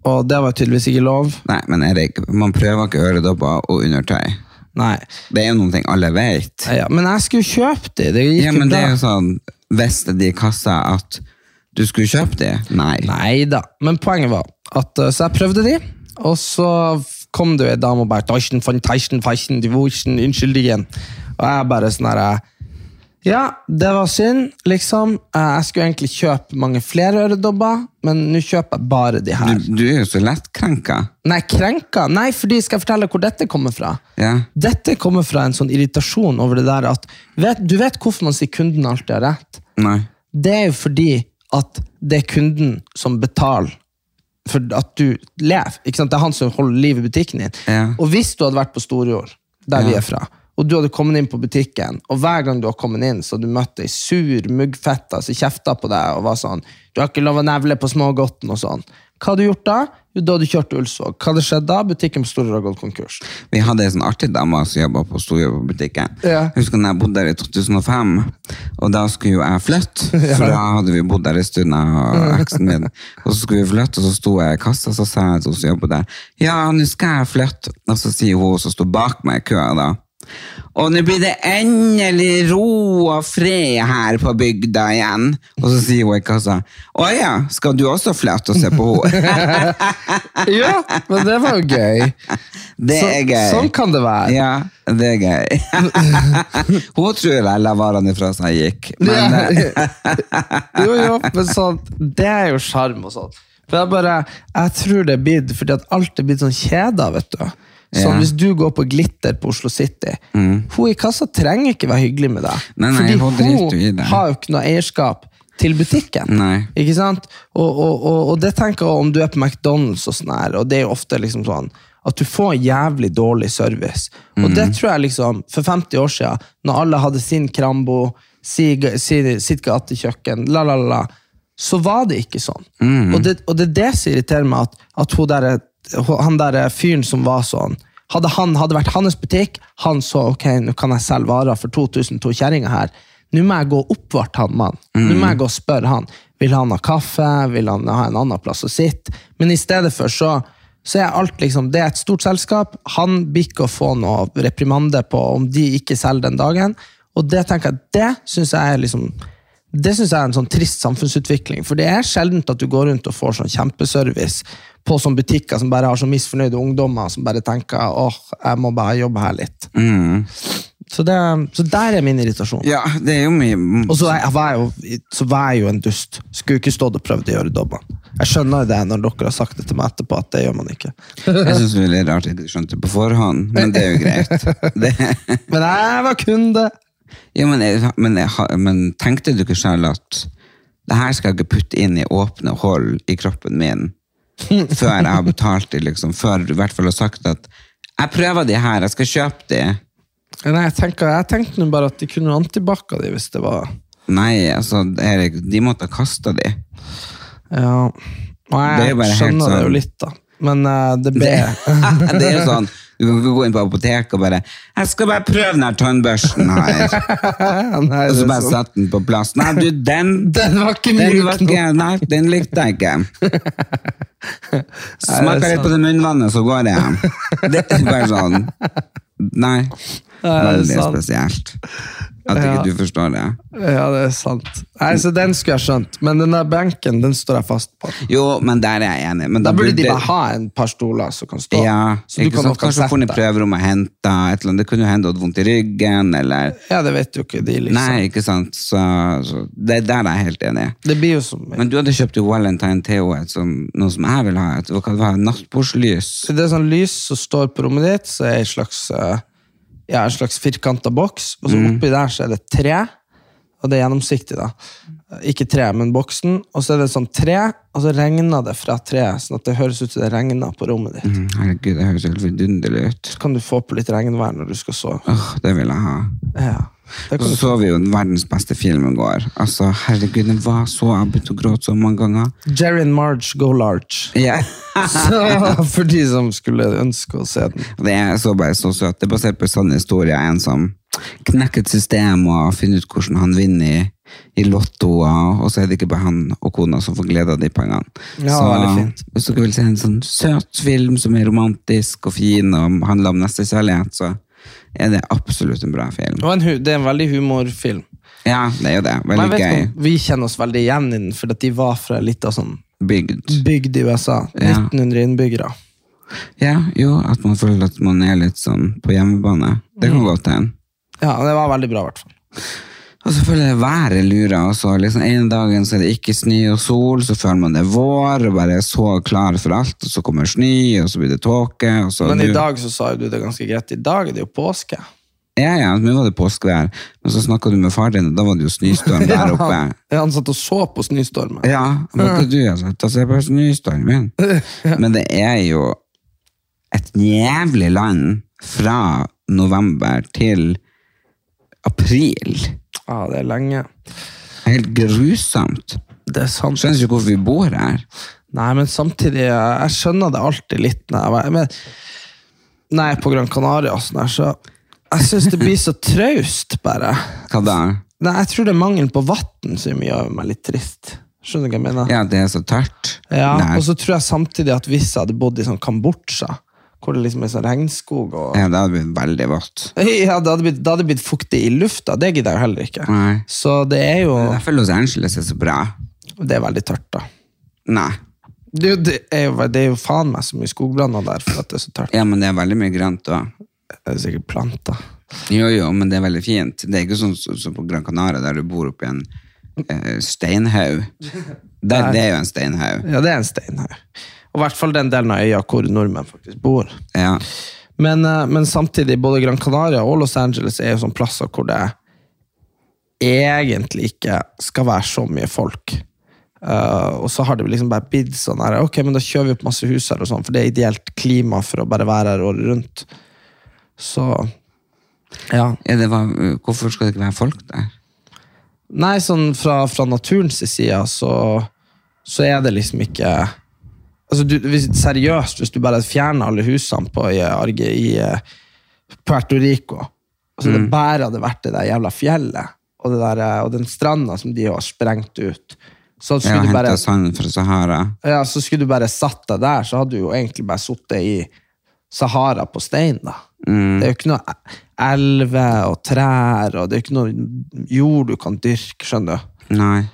og det var tydeligvis ikke lov. Nei, men Erik, man prøver ikke øredobber og undertøy. Nei. Det er jo noen ting alle vet. Ja, men jeg skulle kjøpe de, det gikk Ja, men det er jo sånn, visste de i kassa at du skulle kjøpe de? Nei. Nei da, men poenget var at eh, Så jeg prøvde de, og så kom det ei dame og bare «Taschen von Taschen, Taschen, die Wursten, Unnskyld igjen. Og jeg bare sånn her Ja, det var synd, liksom. Eh, Jeg skulle egentlig kjøpe mange flere øredobber, men nå kjøper jeg bare de her. Du, du er jo så lettkrenka. Nei, krenka? Nei, fordi skal jeg fortelle hvor dette kommer fra? Ja. Dette kommer fra en sånn irritasjon over det der at vet, Du vet hvorfor man sier kunden alltid har rett? Nei. Det er jo fordi at det er kunden som betaler for at du lever. Ikke sant? Det er han som holder liv i butikken din. Ja. Og hvis du hadde vært på Storjord, der vi er fra, og du hadde kommet inn på butikken, og hver gang du har kommet inn, så hadde du møtt ei sur muggfetta som kjefta på deg og var sånn 'Du har ikke lov å nevle på smågodten' og sånn. Hva hadde du gjort da? Jo, da hadde du kjørt til Ulsvåg. Hva hadde skjedd da? Butikken på Storøra gått konkurs. Vi hadde en sånn artig dame som jobba på Storjobbbutikken. Ja. Jeg husker når jeg bodde der i 2005, og da skulle jo jeg flytte. For da hadde vi bodd der en stund, og eksen min. Og så skulle vi flytte, og så sto jeg i kassa, så sa jeg til hun som jobba der, ja, nå skal jeg flytte. Og så sier hun som sto bak meg i køa da, og nå blir det endelig ro og fred her på bygda igjen. Og så sier hun i kassa, å ja, skal du også flytte og se på henne? Ja, men det var jo gøy. Det Så- er gøy. Sånn kan det være. Ja, det er gøy. Hun tror jeg la varene ifra seg gikk. Men, eh, jo, jo, men sånn, det er jo sjarm og sånn. For jeg bare, jeg tror det er blitt fordi at alt er blitt sånn kjeda, vet du. Sånn, Ja. Hvis du går på Glitter på Oslo City, hun i kassa trenger ikke være hyggelig med deg. Nei, nei, fordi hun det. har jo ikke noe eierskap til butikken. Nei. Ikke sant? Og, og, og, og det tenker jeg om du er på McDonald's, og sånn her, og det er jo ofte liksom sånn at du får jævlig dårlig service. Og det tror jeg liksom, for 50 år siden, når alle hadde sin Krambo, si, si, sitt gatekjøkken, la, la, la, la, så var det ikke sånn. Og, det, og det er det som irriterer meg, at, at hun der, han der fyren som var sånn, hadde han hadde vært hans butikk, han så ok, nå kan jeg selge varer for 2000 to kjerringer her. Nå må jeg gå oppvart han mann. Nå må jeg gå og spørre han. Vil han ha kaffe? Vil han ha en annen plass å sitte? Men i stedet for så, så er alt liksom, det er et stort selskap. Han blir ikke å få noe reprimande på om de ikke selger den dagen. Og det tenker jeg, det synes jeg er liksom det synes jeg er en sånn trist samfunnsutvikling. For det er sjelden at du går rundt og får sånn kjempeservice på sånne butikker som bare har så misfornøyde ungdommer som bare tenker åh, jeg må bare jobbe her litt. Så, det, så der er min irritasjon. Ja, det er jo mye Og så, jeg, var jeg jo, så var jeg jo en dust. Skulle ikke stått og prøvd å gjøre dobbene. Jeg skjønner jo det når dere har sagt det til meg etterpå, at det gjør man ikke. Jeg syns det er rart at jeg ikke skjønte det på forhånd, men det er jo greit. Det, Men jeg var kunde! ja, men, jeg, men, jeg, men tenkte du ikke selv at det her skal jeg ikke putte inn i åpne hold i kroppen min før jeg har betalt de, liksom. Før du i hvert fall har sagt at jeg prøver de her, jeg skal kjøpe de. Nei, jeg, tenker, jeg tenkte nå bare at de kunne antibacka de hvis det var Nei, altså, Erik, de måtte ha kasta de. Ja. Nei, jeg jo bare sånn... skjønner det jo litt, da. Men uh, det ble det er jo sånn, du kan ikke gå inn på apoteket og bare 'Jeg skal bare prøve den her tannbørsten her.' Nei, Og så bare sånn. sette den på plass. Nei, du, den Den var ikke myk Nei, den likte jeg ikke. Smaker litt på det munnvannet, så går det. Det er bare sånn Nei. Veldig spesielt. At Ja. ikke du forstår det. Ja, det er sant. Nei, så Den skulle jeg skjønt, men den der benken den står jeg fast på. Jo, men der er jeg enig. Men Da burde de bare ha en par stoler som kan stå. Ja, så du kan, sant? Kanskje få i sette. prøverommet og hente et eller annet. Det kunne jo hende du hadde vondt i ryggen, eller Ja, det vet jo ikke de, liksom. Nei, ikke sant. Så, så det der er jeg helt enig. Det blir jo som Men du hadde kjøpt jo Valentine Theo, som, noe som jeg vil ha. Et, hva var nattbordslys. Det er sånn lys som står på rommet ditt, så er det en slags, eh, ja, en slags firkanta boks, og så Mm. oppi der så er det tre, og det er gjennomsiktig da. Ikke tre, men boksen, og så er det sånn tre, og så regner det fra treet, sånn at det høres ut som det regner på rommet ditt. Mm, Herregud, det høres helt vidunderlig ut. Så kan du få på litt regnvær når du skal sove. Åh, det vil jeg ha. Ja, så så vi jo verdens beste film i går. Altså, herregud, den var så Jeg begynte å gråte så mange ganger. Jerry and Marge go large. Ja. Så, for de som skulle ønske å se den. Det er så bare så søt. Det er basert på en sånn historie. En som knekker et system og finner ut hvordan han vinner i, i Lotto, og så er det ikke bare han og kona som får glede av de pengene. Ja, så hvis dere vil se en sånn søt film som er romantisk og fin og handler om nestekjærlighet, så er det absolutt en bra film. Og en, det er en veldig humorfilm. Ja, det er jo det. Men Veldig jeg vet gøy. vi kjenner oss veldig igjen i den, for de var fra litt av sånn Bygd. bygd i USA. Ja. 1900 innbyggere. Ja, jo, at man føler at man er litt sånn på hjemmebane. Det Mm. kan godt hende. Ja, det var veldig bra, i hvert fall. Og så føler jeg været lurer. Også. Liksom, en dagen så er det ikke snø og sol, så føler man det er vår, og bare er så klar for alt. Og så kommer snø, og så blir det tåke. Men i dag så sa du det ganske greit. I dag er det jo påske. Ja, ja, nå var det påskevær. Men så snakka du med far din, og da var det jo snøstorm der oppe. Ja, han satt og så på snøstormen. Ja, hva du har? Da ser jeg på snøstormen. Men det er jo et jævlig land fra november til april. Ja, det er lenge. Helt grusomt. Det er sant. Skjønner ikke hvorfor vi bor her. Nei, men samtidig, jeg skjønner det alltid litt når jeg, men, når jeg er på Gran Canaria sånn her, så jeg synes det blir så traust, bare. Hva da? Nei, jeg tror det er mangelen på vatten som gjør meg litt trist. Skjønner du hva jeg mener? Ja, det er så tørt. Ja, Nei. og så tror jeg samtidig at hvis jeg hadde bodd i sånn Kambodsja, hvor det liksom er sånn regnskog og Ja, det hadde blitt veldig vått. Ja, det hadde blitt, det hadde blitt fuktig i lufta, det gidder jeg heller ikke. Nei. Så det er jo Derfor Los Angeles er så bra. Det er veldig tørt, da. Nei. Det, er jo- det, er jo, det er jo faen meg så mye skogblander der for at det er så tørt. Ja, men det er veldig mye grønt òg. Det er sikkert planter. Jo, jo, men det er veldig fint. Det er ikke sånn som som på Gran Canaria, der du bor oppi en eh, steinhaug. Det, det er jo en steinhaug. Ja, det er en steinhaug. Og i hvert fall den delen av øya hvor nordmenn faktisk bor. Ja. Men, eh, men samtidig, både Gran Canaria og Los Angeles er jo sånne plasser hvor det egentlig ikke skal være så mye folk. Uh, og så har det liksom bare blitt sånn her, ok, men da kjører vi opp masse hus her, og sånn, for det er ideelt klima for å bare være her året rundt. Så ja. Ja, det var, hvorfor skal det ikke være folk der? Nei, sånn fra, fra naturens side så, så er det liksom ikke altså du, hvis, Seriøst, hvis du bare fjerner alle husene på, i, Arge, i eh, Puerto Rico altså Det bare hadde vært det der jævla fjellet og, det der, eh, og den stranda som de har sprengt ut. Så Ja, skulle, du bare, sand fra Sahara. ja, så skulle du bare satt deg der, så hadde du jo egentlig bare sittet i Sahara på stein. da. Mm. Det er jo ikke noe elver og trær, og det er jo ikke noe jord du kan dyrke, skjønner du. Nei.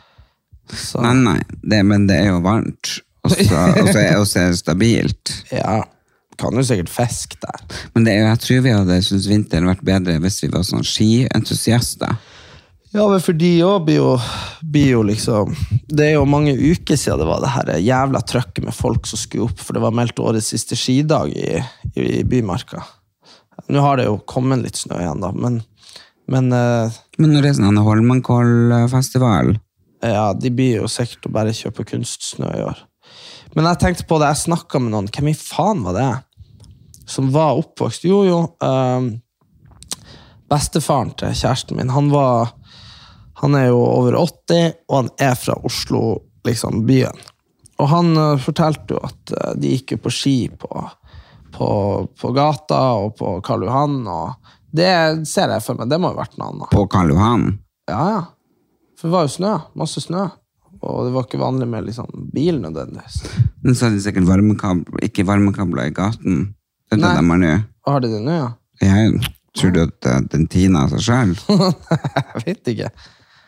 Så, Nei, nei. Det, men det er jo varmt. Og så er det stabilt. ja. kan jo sikkert fiske der. Men det jeg tror vi hadde syntes vinteren vært bedre hvis vi var sånn skientusiaster. Ja, men for de òg blir jo, blir jo liksom Det er jo mange uker siden det var det her jævla trøkket med folk som skulle opp, for det var meldt årets siste skidag i, i, i Bymarka. Nå har det jo kommet litt snø igjen, da, men, men eh, Men når det er sånn en Holmenkollfestival Ja, de blir jo sikkert å bare kjøpe kunstsnø i år. Men jeg tenkte på det, jeg snakka med noen. Hvem i faen var det? Som var oppvokst Jo, jo. ehm, bestefaren til kjæresten min, han var Han er jo over 80, og han er fra Oslo, liksom, byen. Og han eh, fortalte jo at eh, de gikk jo på ski på, på, på gata og på Karl Johan, og det ser jeg for meg, det må jo ha vært noe annet. på Karl Johan Ja, ja. For det var jo snø. Masse snø. Og det var ikke vanlig med liksom, bil nødvendigvis. Men så hadde de sikkert varmekabler, ikke varmekabler i gaten. Det er det de har nå. Har de det nå, ja? Jeg tror du at den tina av seg sjøl? Jeg vet ikke.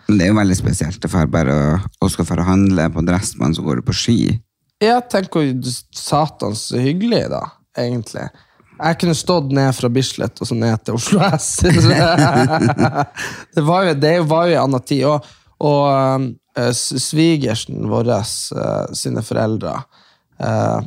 Men det er jo veldig spesielt. Det er bare å, skal for å handle på Dressmann, så går du på ski. Jeg tenker hvor satans hyggelig, da, egentlig. Jeg kunne stått ned fra Bislett og så ned til Oslo S. det var jo, det var jo en annen tid. Og, og s- svigersen vår, eh, sine foreldre eh,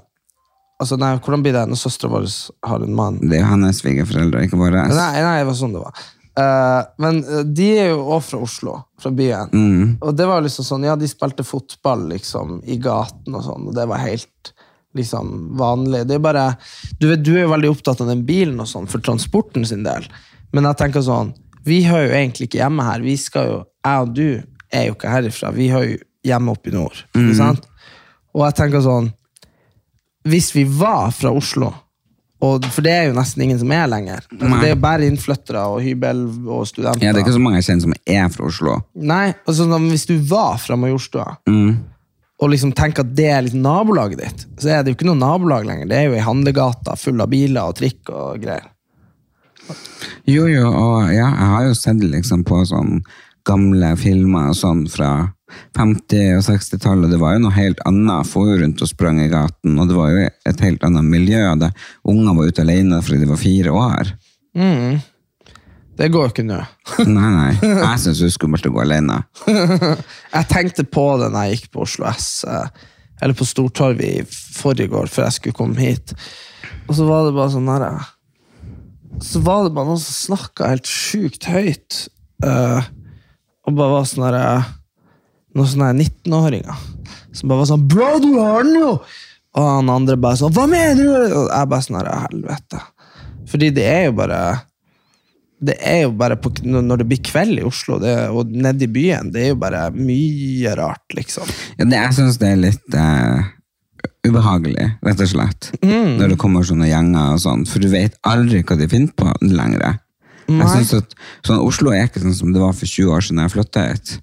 altså nei, Hvordan blir det når søstera vår har en mann? Det er jo hennes svigerforeldre, ikke våre. Nei, nei, det var sånn det var. Eh, men eh, de er jo også fra Oslo, fra byen. Mm. Og det var liksom sånn, ja, de spilte fotball liksom i gaten og sånn, og det var helt liksom vanlig. Det er bare, du, vet, du er jo veldig opptatt av den bilen og sånn, for transporten sin del. Men jeg tenker sånn, vi hører jo egentlig ikke hjemme her. Vi skal jo, jeg og du er jo ikke herifra. Vi har jo hjemme oppe i nord. Sant? Og jeg tenker sånn, hvis vi var fra Oslo, og, for det er jo nesten ingen som er lenger. Altså, det er jo bare innflyttere og hybel og studenter. Ja, det er ikke så mange jeg kjenner som er fra Oslo. Nei, altså sånn, hvis du var fra Majorstua, og liksom tenker at det er liksom nabolaget ditt, så er det jo ikke noe nabolag lenger. Det er jo ei handlegate full av biler og trikk og greier. Jo, jo, og ja, jeg har jo sett liksom på sånn gamle filmer sånn fra 50- og 60-tallet. Det var jo noe helt annet. Få rundt og sprang i gaten, og det var jo et helt annet miljø. Der unger var ute alene fordi de var fire år. Det går jo ikke nå. Nei, nei. Jeg syns det er skummelt å gå alene. Jeg tenkte på det når jeg gikk på Oslo S, eh, eller på Stortorvet i forrige år, før jeg skulle komme hit. Og så var det bare sånn der eh, Så var det bare noen som snakka helt sjukt høyt. eh, og bare var sånn eh, Noen sånne 19-åringer som bare var sånn 'Bro, du har den jo!' Og han andre bare sånn 'Hva mener du?' Og jeg bare sånn helvete. Fordi det er jo bare det er jo bare på, når det blir kveld i Oslo det, og nede i byen, det er jo bare mye rart, liksom. Ja, det, jeg syns det er litt uh, ubehagelig, rett og slett. Når det kommer sånne gjenger og sånn, for du vet aldri hva de finner på lenger. Jeg synes at sånn, Oslo er ikke sånn som det var for 20 år siden jeg flytta hit.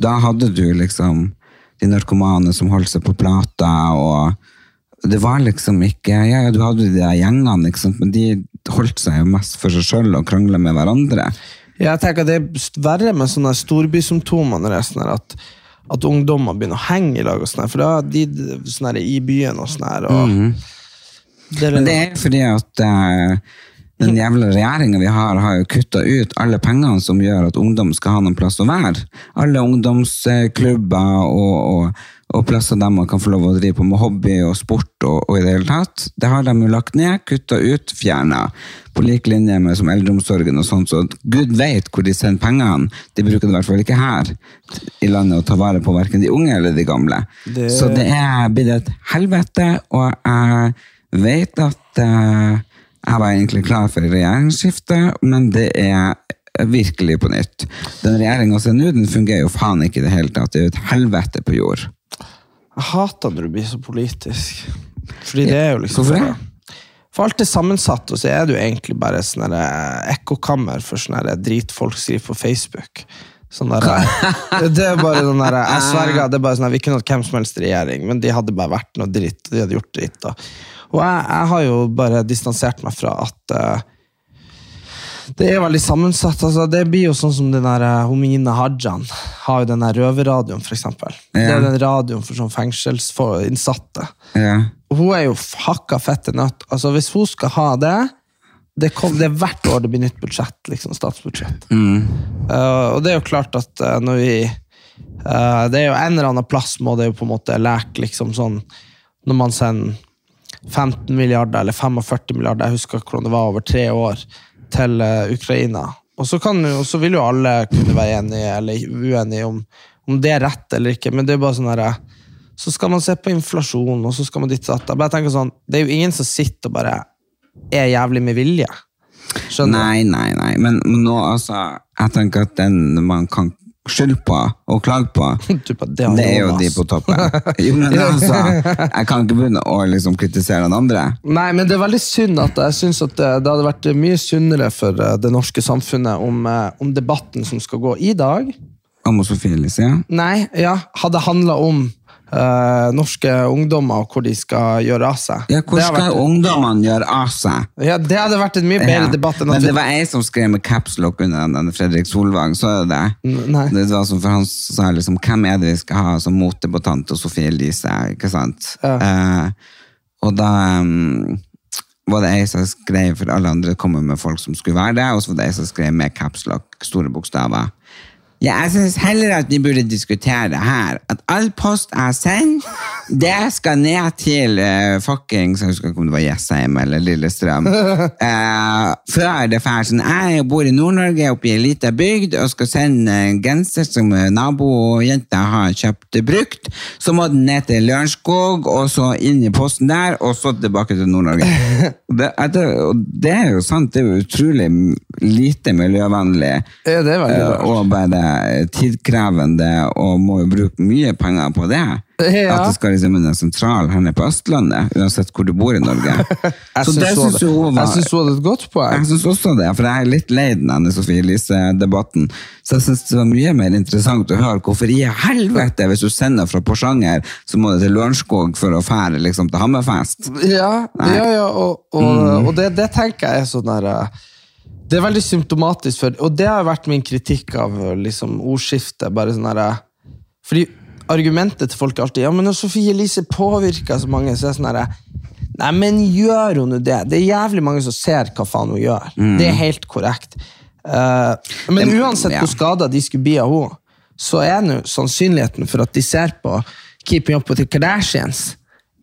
Da hadde du liksom de narkomane som holdt seg på plata, og det var liksom ikke Ja, ja, du hadde de der gjengene, men de holdt seg jo mest for seg sjøl og krangla med hverandre. Jeg tenker Det er verre med sånne storbysymptomer når det er sånn at, at ungdommer begynner å henge i lag, og sånn her, for da er de sånn her i byen og sånn her. Og det er Men det er fordi at eh, den jævla regjeringa vi har, har jo kutta ut alle pengene som gjør at ungdom skal ha noen plass å være. Alle ungdomsklubber og, og, og plasser der man kan få lov å drive på med hobby og sport og, og i det hele tatt. Det har de jo lagt ned, kutta ut, fjerna. På lik linje med som eldreomsorgen og sånt, så gud vet hvor de sender pengene. De bruker det i hvert fall ikke her i landet å ta vare på hverken de unge eller de gamle. Det- Så det er blitt et helvete, og jeg vet at eh, jeg var egentlig klar for regjeringsskifte, men det er virkelig på nytt. Den regjeringa som er nå, den fungerer jo faen ikke i det hele tatt. Det er jo et helvete på jord. Jeg hater når du blir så politisk. Fordi det er jo liksom Hvorfor det? For alt er sammensatt, og så er det jo egentlig bare sånn eh, ekkokammer for sånne der drit folk skriver på Facebook. Sånn der, eh, det er bare den der, Jeg sverger, det er bare sånn der, vi kunne hatt hvem som helst regjering, men de hadde bare vært noe dritt. De hadde gjort dritt da. Og jeg, jeg har jo bare distansert meg fra at uh, det er veldig sammensatt. altså Det blir jo sånn som den der eh, Homine Hajan har jo den der røverradioen, for eksempel. Det Ja. er den radioen for sånn fengselsinnsatte. Ja. Hun er jo hakka fette nødt. Altså, hvis hun skal ha det det, kom, det er hvert år det blir nytt budsjett, liksom, statsbudsjett. Eh, og det er jo klart at uh, når vi uh, Det er jo en eller annen plass må det jo på en måte leke liksom sånn Når man sender 15 milliarder eller 45 milliarder, jeg husker hvordan det var, over tre år til eh, Ukraina. Og så, kan, og så vil jo alle kunne være enige eller uenige om, om det er rett eller ikke, men det er bare sånn herre så skal man se på inflasjon, og så skal man ditt datt. Jeg tenker sånn, Det er jo ingen som sitter og bare er jævlig med vilje. Skjønner Nei, nei, nei. Men nå, altså, jeg tenker at den man kan skylde på og klage på, det, det er jo de på toppen. Jo, men altså, jeg kan ikke begynne å liksom kritisere den andre. Nei, men det er veldig synd at jeg synes at det, det hadde vært mye sunnere for eh, det norske samfunnet om, eh, om debatten som skal gå i dag, Om Sofie Elise, nei, ja, hadde handla om eh, norske ungdommer og hvor de skal gjøre av seg. Ja, hvor skal vært, ungdommene gjøre av seg? ja, det hadde vært en mye bedre Ja. debatt enn Men det var jeg som skrev med capslock under den, Fredrik Solvang, så er det. Nei. Det var som for han sa liksom, hvem er det vi skal ha som motdebattant og Sofie Elise, ikke sant? Eh, og da um, var det jeg som skrev, for alle andre kommer med folk som skulle være det, og så var det jeg som skrev med capslock, store bokstaver. Ja, jeg synes heller at vi burde diskutere her, at all post jeg sender, det skal ned til uh, fuckings, jeg husker ikke om det var Jessheim eller Lillestrøm, Uh, før det fær sånn, jeg bor i Nord-Norge oppe i en lita bygd, og skal sende en genser som nabojenta har kjøpt brukt, så må den ned til Lørenskog, og så inn i posten der, og så tilbake til Nord-Norge. det, det, det er jo sant, det er jo utrolig lite miljøvennlig. Ja, det er veldig Eh, og bare tidkrevende, og må jo bruke mye penger på det. Ja. At det skal liksom være sentral her på Østlandet, uansett hvor du bor i Norge. Jeg Så syns det hun hadde- et godt poeng. Jeg syns også det, for jeg er litt lei den Anne Sofie Elise-debatten. Så jeg syns det var mye mer interessant å høre hvorfor i helvete, hvis du sender fra Porsanger, så må du til Lørenskog for å fære liksom, til Hammerfest. Ja, ja, ja og, og, og det, det tenker jeg er sånn der eh, Det er veldig symptomatisk for Og det har vært min kritikk av liksom, ordskiftet. Bare sånn der, eh, Fordi argumentet til folk er alltid Ja, men når Sofie Elise påvirker så mange, så er det sånn derre Nei, men gjør hun det? Det er jævlig mange som ser hva faen hun gjør. Det er helt korrekt. Uh, men Det- uansett ja. hvor skada de skulle bli av henne, så er nå sannsynligheten for at de ser på Keeping Up with the Kardashians,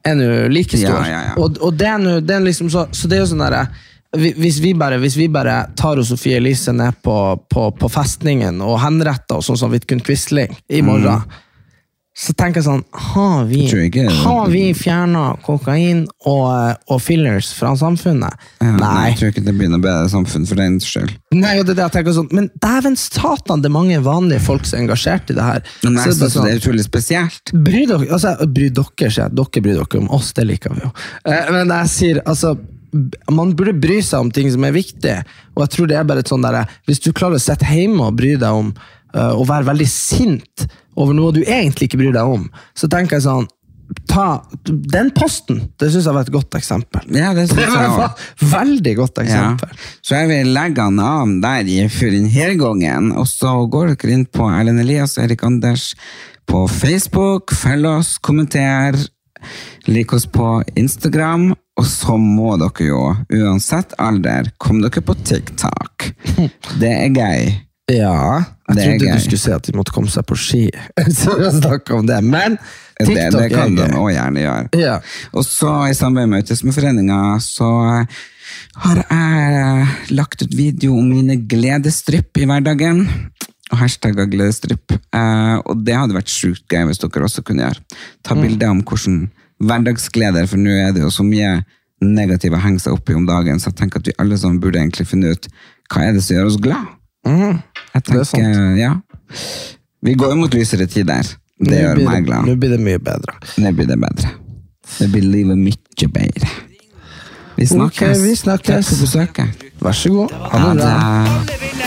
er nå like stor. Ja, ja. Og, og det er nå liksom så, så det er jo sånn derre hvis vi, bare, hvis vi bare tar Sofie Elise ned på, på, på festningen og henretter oss sånn som Vidkun Quisling i morgen, så tenker jeg sånn Har vi, Mm. Har vi fjerna kokain og, og fillers fra samfunnet? Ja, Nei. Jeg tror ikke det blir noe bedre samfunn for den skyld. Nei, det er det jeg tenker sånn, Men dæven satan, det er mange vanlige folk som er engasjert i det her. Men Så jeg det bare synes det er utrolig spesielt. Bry dere, altså, bry dere. Dere bryr dere om oss, det liker vi jo. Eh, Men jeg sier, altså, man burde bry seg om ting som er viktige. Og jeg tror det er bare et sånn der, Hvis du klarer å sitte hjemme og bry deg om uh, å være veldig sint over noe du egentlig ikke bryr deg om, så tenker jeg sånn Ta den posten! Det syns jeg var et godt eksempel. Ja, det synes jeg også. veldig godt Ja. eksempel. Så jeg vil legge han av der for denne gangen, og så går dere inn på Erlend Elias og Erik Anders på Facebook, følg oss, kommenter, lik oss på Instagram, og så må dere jo, uansett alder, komme dere på TikTok. Det er gøy. Ja, jeg trodde du skulle si at de måtte komme seg på ski. Så vi snakket om det, men Det, TikTok det kan er de òg gjerne gjøre. Ja. Og så i samarbeid med Autismeforeninga så har jeg lagt ut video om mine gledesdrypp i hverdagen. Og hashtagga gledesdrypp. Eh, og det hadde vært sjukt gøy hvis dere også kunne gjøre. Ta bilder om hvordan hverdagsgleder, for nå er det jo så mye negative å henge seg opp i om dagen, så jeg tenker at vi alle sammen burde egentlig finne ut hva er det som gjør oss glad. Jeg er tenker, ja. Vi går jo mot lysere tider. Det gjør meg glad. Nå blir det mye bedre. Nå blir det bedre. Det blir livet mye bedre. Vi snakkes. Okay, vi snakkes. Takk for besøket. Vær så god. Ha det bra.